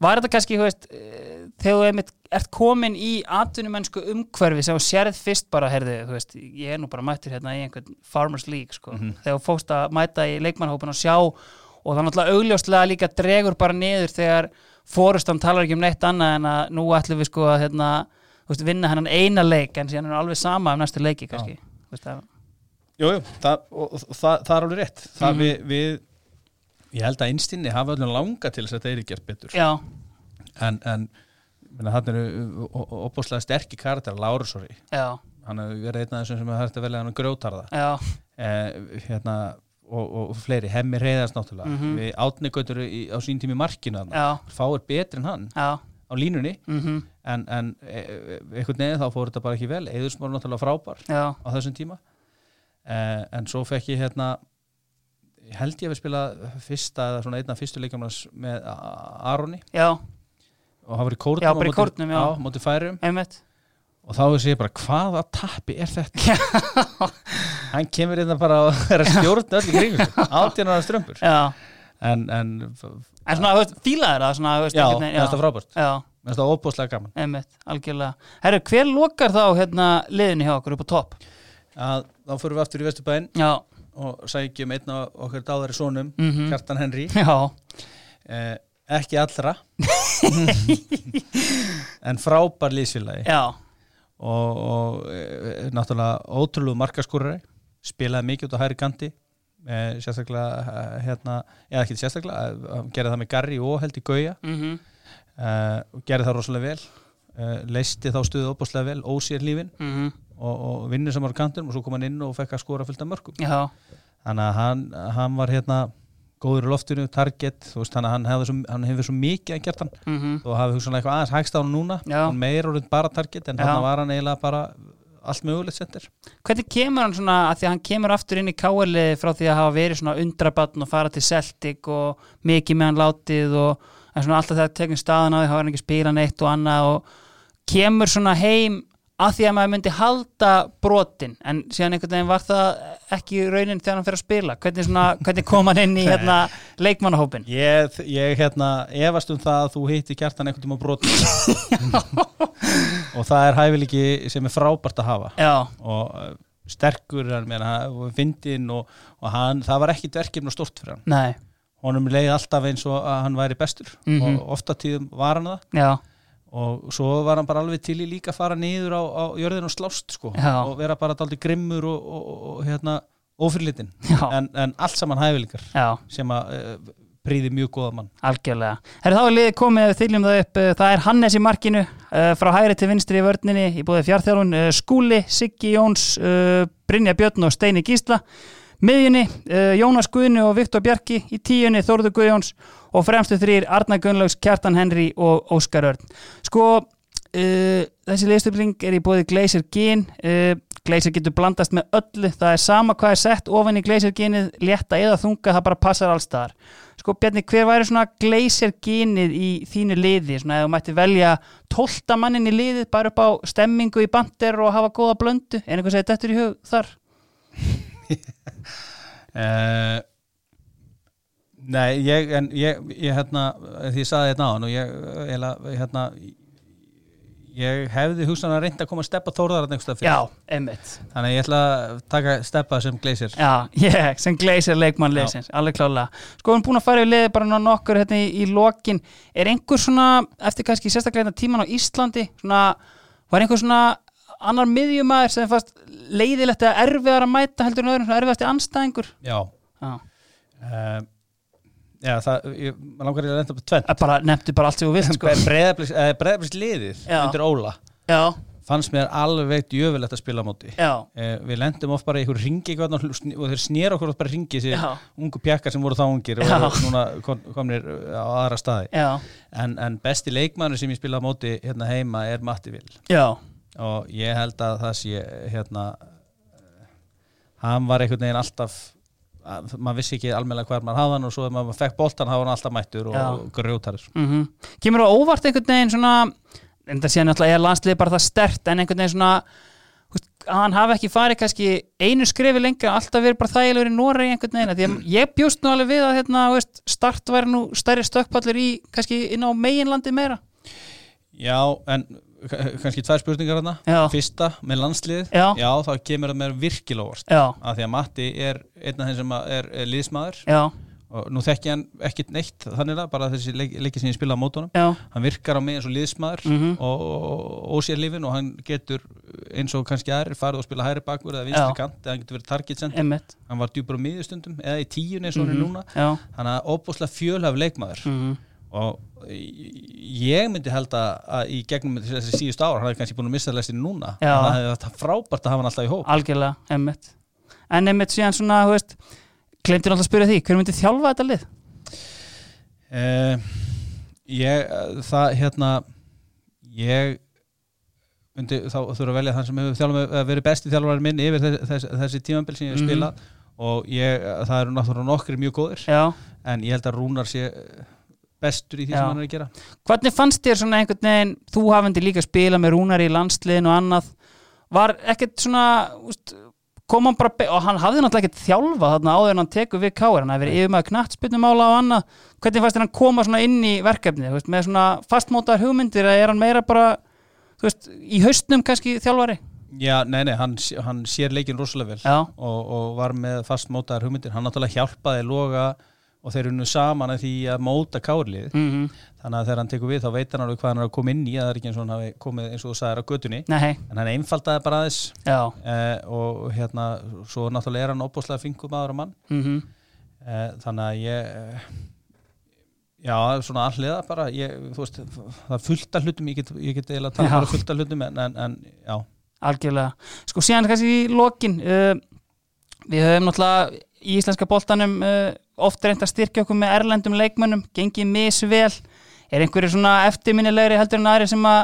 var þetta kannski, veist, eh, þegar þú einmitt ert komin í atvinnumennsku umhverfi sem þú sérð fyrst bara, herði veist, ég er nú bara mættur hérna í einhvern Farmers League sko, mm -hmm. þegar þú fóst að mæta í leikmannhópin og sjá og það náttúrulega augljóslega líka dregur bara niður þegar fórustan talar ekki um neitt annað en að nú ætlum við sko að hérna, veist, vinna hennan eina leik en síðan er alveg sama um næstu leiki kannski, veist það Jújú, það, það, það er alveg rétt það mm -hmm. við, við, ég held að einstinni hafa alveg langa til þess að það er gert betur Já. en, en hann eru opbúslega sterkir karakter, Lárusóri hann er verið einn af þessum sem er hægt að velja hann grótarða eh, hérna, og, og fleiri, hemmi reyðast náttúrulega mm -hmm. við átnegautur á sín tími markinu fáir betri en hann Já. á línunni mm -hmm. en, en e, e, einhvern veginn þá fór þetta bara ekki vel eðursmór náttúrulega frábær Já. á þessum tíma eh, en svo fekk ég hérna held ég að við spila fyrsta eða svona einna fyrstu leikamannars með Aroni. Já. og það var í kórnum, já, bara í kórnum, já, mótið færum Einmitt. og þá veist ég bara hvaða tappi er þetta? Hann kemur að bara að stjórna öll í kringum átjánar strömpur en, en en svona, þú veist, fílaður það svona, já, það er frábært. Já. Mér finnst það óbúslega gaman. Einmitt, algjörlega. Herru, hver lokar þá hérna liðinu hjá okkur upp á topp? að þá fyrir við aftur í Vesturbæinn. Já, og sækjum einn af okkar dáðari sónum Mhm. Kjartan Henry. Eh, ekki allra. En frábær lýsfélagi já, og, og e, náttúrulega ótrúlegu markaskorari. Spilaði mikið út á hæri kanti. E, sérstaklega eh, hérna, eða ekki sérstaklega eh, gerði það með Garri og held í Gauja. Mhm, e, og gerði það rosalega vel. Leisti þá stuðu óbúslega vel ósér lífin. Mhm, og, og vinnur sem var á kantinum og svo kom hann inn og fekk að skora fullt af mörgum já, þannig að hann, hann var hérna góður í loftinu, target veist, þannig að hann hefði svo, hann hefði svo mikið að gert hann. Mhm, og hafi hugsanlega eitthvað aðeins hægst á hann núna Já. hann meir orðin bara target en þannig var hann eiginlega bara allt mögulegt sendir Hvernig kemur hann svona, að því að hann kemur aftur inn í káerli frá því að hafa verið svona undrabatn og fara til Celtic og mikið með hann látið og alltaf þegar tekum staðan á því hafa hann ekki spila neitt og annað og kemur svona heim að því að maður myndi halda brotin en síðan einhvern veginn var það ekki raunin þegar hann fyrir að spila. Hvernig, svona, hvernig kom hann inn í hérna, leikmannahópin ég, ég hérna efast um það að þú hitti kjartan einhvern tíma á broti og það er hæfileiki sem er frábært að hafa. Já, og uh, sterkur og fyndinn og, og hann, það var ekki verkefni og stort fyrir hann. Nei, honum leiði alltaf eins og að hann væri bestur. Mhm. og ofta tíðum var hann það. Já, og svo var hann bara alveg til í líka að fara niður á, á jörðin og slást sko Já. og vera bara daldi grimmur og, og, og, hérna ofurlitin já, en, en allt saman hæfileikar já sem að uh, príði mjög góða mann Algjörlega. Herri þá er liðið komið þyljum það upp. uh, Það er Hannes í markinu uh, frá hægri til vinstri í vörninni í búið fjárþjálfun. Skúli, Siggi Jóns, Brynja Björn og Steini Gísla. Miðjunni, uh, Jónas Guðni og Viktor Bjarki. Í tíunni, Þórður Guðjóns og fremstu þrýr Arna Gunnlaugs, Kjartan Henry og Óskar Örn. Sko, uh, þessi liðstöfling er í búið Gleisir Gín. Uh, Gleisir getur blandast með öllu. Það er sama hvað er sett ofan í Gleisir Gínið, létta eða þunga, það bara passar allstaðar. Sko Bjarni, hver væri svona gleysir gínið í þínu liði, svona ef þú mætti velja tólta mannin í liðið bara upp á stemmingu í bandir og hafa góða blöndu, en eitthvað segir þetta í hug þar? Uh, Nei, ég, en ég, ég hérna, því ég saði þetta á hann og ég, hérna ég hefði hugsan að reynda að koma að steppa þórðar einhverstað fyrir, Já, einmitt. þannig ég ætla að taka steppa sem gleysir Já, ég, sem gleysir leikmann liðsins, alveg klálega. Sko, við erum búin að fara í liðið bara nokkur hérna í, í lokin. Er einhver svona, eftir kannski sérstaklega hérna tíman á Íslandi, svona, var einhver svona annar miðjumæður sem fast leiðilegt eða erfiðar að mæta heldur en öðrum, svona erfiðasti anstæðingur? Já, Já. uh, já það, ég langar ég að reynda upp tvenn Að Bara, bara allt sem þú vilt, sko. Breiðabliks liðið Já. undir Óla. Já, fannst mér alveg djöfulegt að spila á móti. Eh, við lendum oft bara í einhver ringi og og þeir snýra okkur oft bara ringi þessi ungu pjakkar sem voru þá ungir og Já. eru núna kom, komnir uh, á aðra staði. En, en besti leikmannur sem ég spila á móti hérna heima er Matti Vil já, og ég held að það sé hérna hann var einhvern veginn alltaf að, maður vissi ekki almennilega hver maður hafði hann og svo ef maður fekk boltan þá var hann alltaf mættur og, og grjótarður mhm. Kemur á óvart einhvern veginn svona, en það sé náttúrulega er landslið bara það stert, en einhvern veginn svona, hann hafi ekki farið kannski einu skrefi lengra, alltaf verið bara þægilegur í Noregi einhvern veginn, því að ég bjóst nú alveg við að hérna, veist, start væri nú stærri stökkpallur í, kannski inn á meginlandi meira. Já, en kannski tvær spurningar hérna. Já. Fyrsta, með landslið Já. þá kemur það mér virkilega óvart. Já, af því að Matti er einn af þeim sem að er, er liðsmaður. Já, og nú þekki hann ekkit neitt þannig að bara þessi leik, leiki sem ég spila á mótunum. Já, hann virkar á mig eins og liðsmaður Mhm. og, og ósér lífin og hann getur eins og kannski aðrir farið og spila hæri bakur eða vinstri Já. kant eða hann getur verið target center. Emmitt, hann var djúpur á miðjustundum eða í tíun eins og hann er núna. Já, þannig að óbúslega fjölhaf leikmaður. Mhm, og ég myndi held að, í gegnum þessi síðust ára, hann hefði kannski búin að missa lestin núna, Já. það hefði frábært að hafa hann alltaf í hóp algjörlega, emmitt. En emmitt síðan svona, þú veist, glemtir alltaf að spyrja því, hver myndi þjálfa þetta lið? uh, ég, eh, það hérna ég myndi þá þurfa að velja þann sem hefur verið besti þjálfari minn yfir þessi, þessi, þessi tímambil sem ég hef Mhm. spilað og ég, það eru náttúrulega nokkri mjög góðir Já, en ég held að Rúnar sé eh, bestur í því Já. sem hann er að gera. Hvernig fannst þér svona einhvern veginn, þú hafandi líka spila með rúnar í landsliðin og annað, var ekkert svona úst, kom hann bara, og hann hafði náttúrulega ekkert þjálfa þarna áður en hann tekur við káir hann hafði verið yfir með knattspilnumála og annað. Hvernig fannst þér hann koma svona inn í verkefni veist, með svona fastmótar hugmyndir eða er hann meira bara, veist, í haustnum kannski þjálfari? Já, nei, nei, hann, hann sér leikin rosalega vel og, og var með fastmótar hugmyndir, hann náttúrulega hjálpaði loga og þeir eru nú saman að því að móta kárlið. Mm -hmm. þannig að þegar hann tekur við þá veit hann alveg hvað hann er að koma inn í að það er ekki eins og hann hafi komið eins og þú sagðið á gödunni en hann einfaldaði bara aðeins. Eh, og hérna svo náttúrulega er hann óbúslega fingum aðra mann. Mm -hmm. eh, þannig að ég já, svona alliða bara ég, veist, það er fullt af hlutum ég get, ég get eiginlega að tala bara fullt af hlutum en, en, en já. Algjörlega, sko síðan kannski í lokin uh, við höfum náttúrulega í Íslenska bóltanum uh, oft reynd að styrkja okkur með erlendum leikmönnum, gengið misvel. Er einhverju svona eftirminnilegri heldur en aðri sem að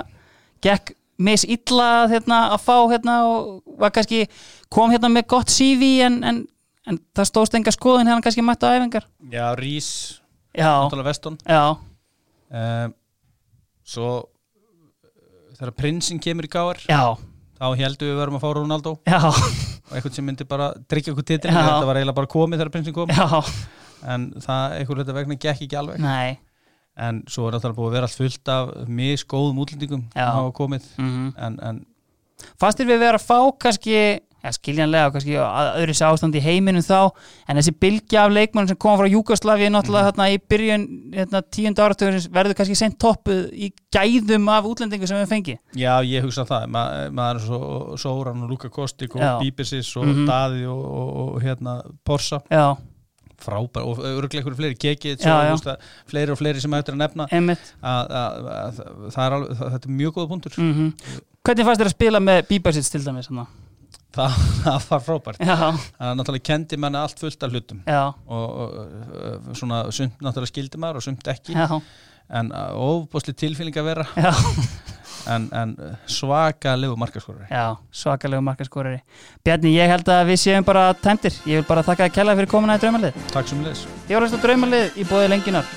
gekk misilla hérna, að fá hérna, og var kannski kom hérna með gott CV en, en, en það stóðst enga skoðin hérna kannski mætt á æfingar. Já, Rís Náttúrulega Vestun um, Svo þegar prinsinn kemur í gáðar þá heldur við verðum að fá Ronaldo. Já. Og eitthvað sem myndi bara tryggja okkur titil þetta var eiginlega bara komið þegar prinsinn kom. Já. En það, eitthvað þetta vegna gekk ekki alveg Nei. en svo er þetta búið að vera allt fullt af misgóðum útlendingum sem hafa komið mm -hmm. en, en Fastir við verið að fá kannski ja, skiljanlega, kannski öðru sér ástand í heiminum þá, en þessi bylgja af leikmann sem kom frá Júkoslavi náttúrulega mm. þarna í byrjun hérna, tíund áratöður verður kannski sent toppuð í gæðum af útlendingu sem við fengi Já, ég hugsa það, Ma, maður er svo Sóran og Luka Kostik og Bíbersis og mm -hmm. Daði og, og, og hérna Porsa Já frábær og öruglega einhverju fleiri kekið, fleiri og fleiri sem hættir að nefna. Að, að, að, það er alveg, þetta er mjög góða punktur. Mm -hmm. Hvernig fannst þér að spila með Bíbersits til dæmis? Hana? það, var frábært. Það er náttúrulega kendi manni allt fullt af hlutum. Og, og svona sumt náttúrulega skildi maður og sumt ekki. Já. en ofbosli tilfélning að vera en, en svakalegu markaskorari. Já, svakalegu markaskorari. Bjarni, ég held að við séum bara tæmtir ég vil bara þakka að kella fyrir komin að draumalið. Takk sem leðis Ég var að draumalið í bóði lenginar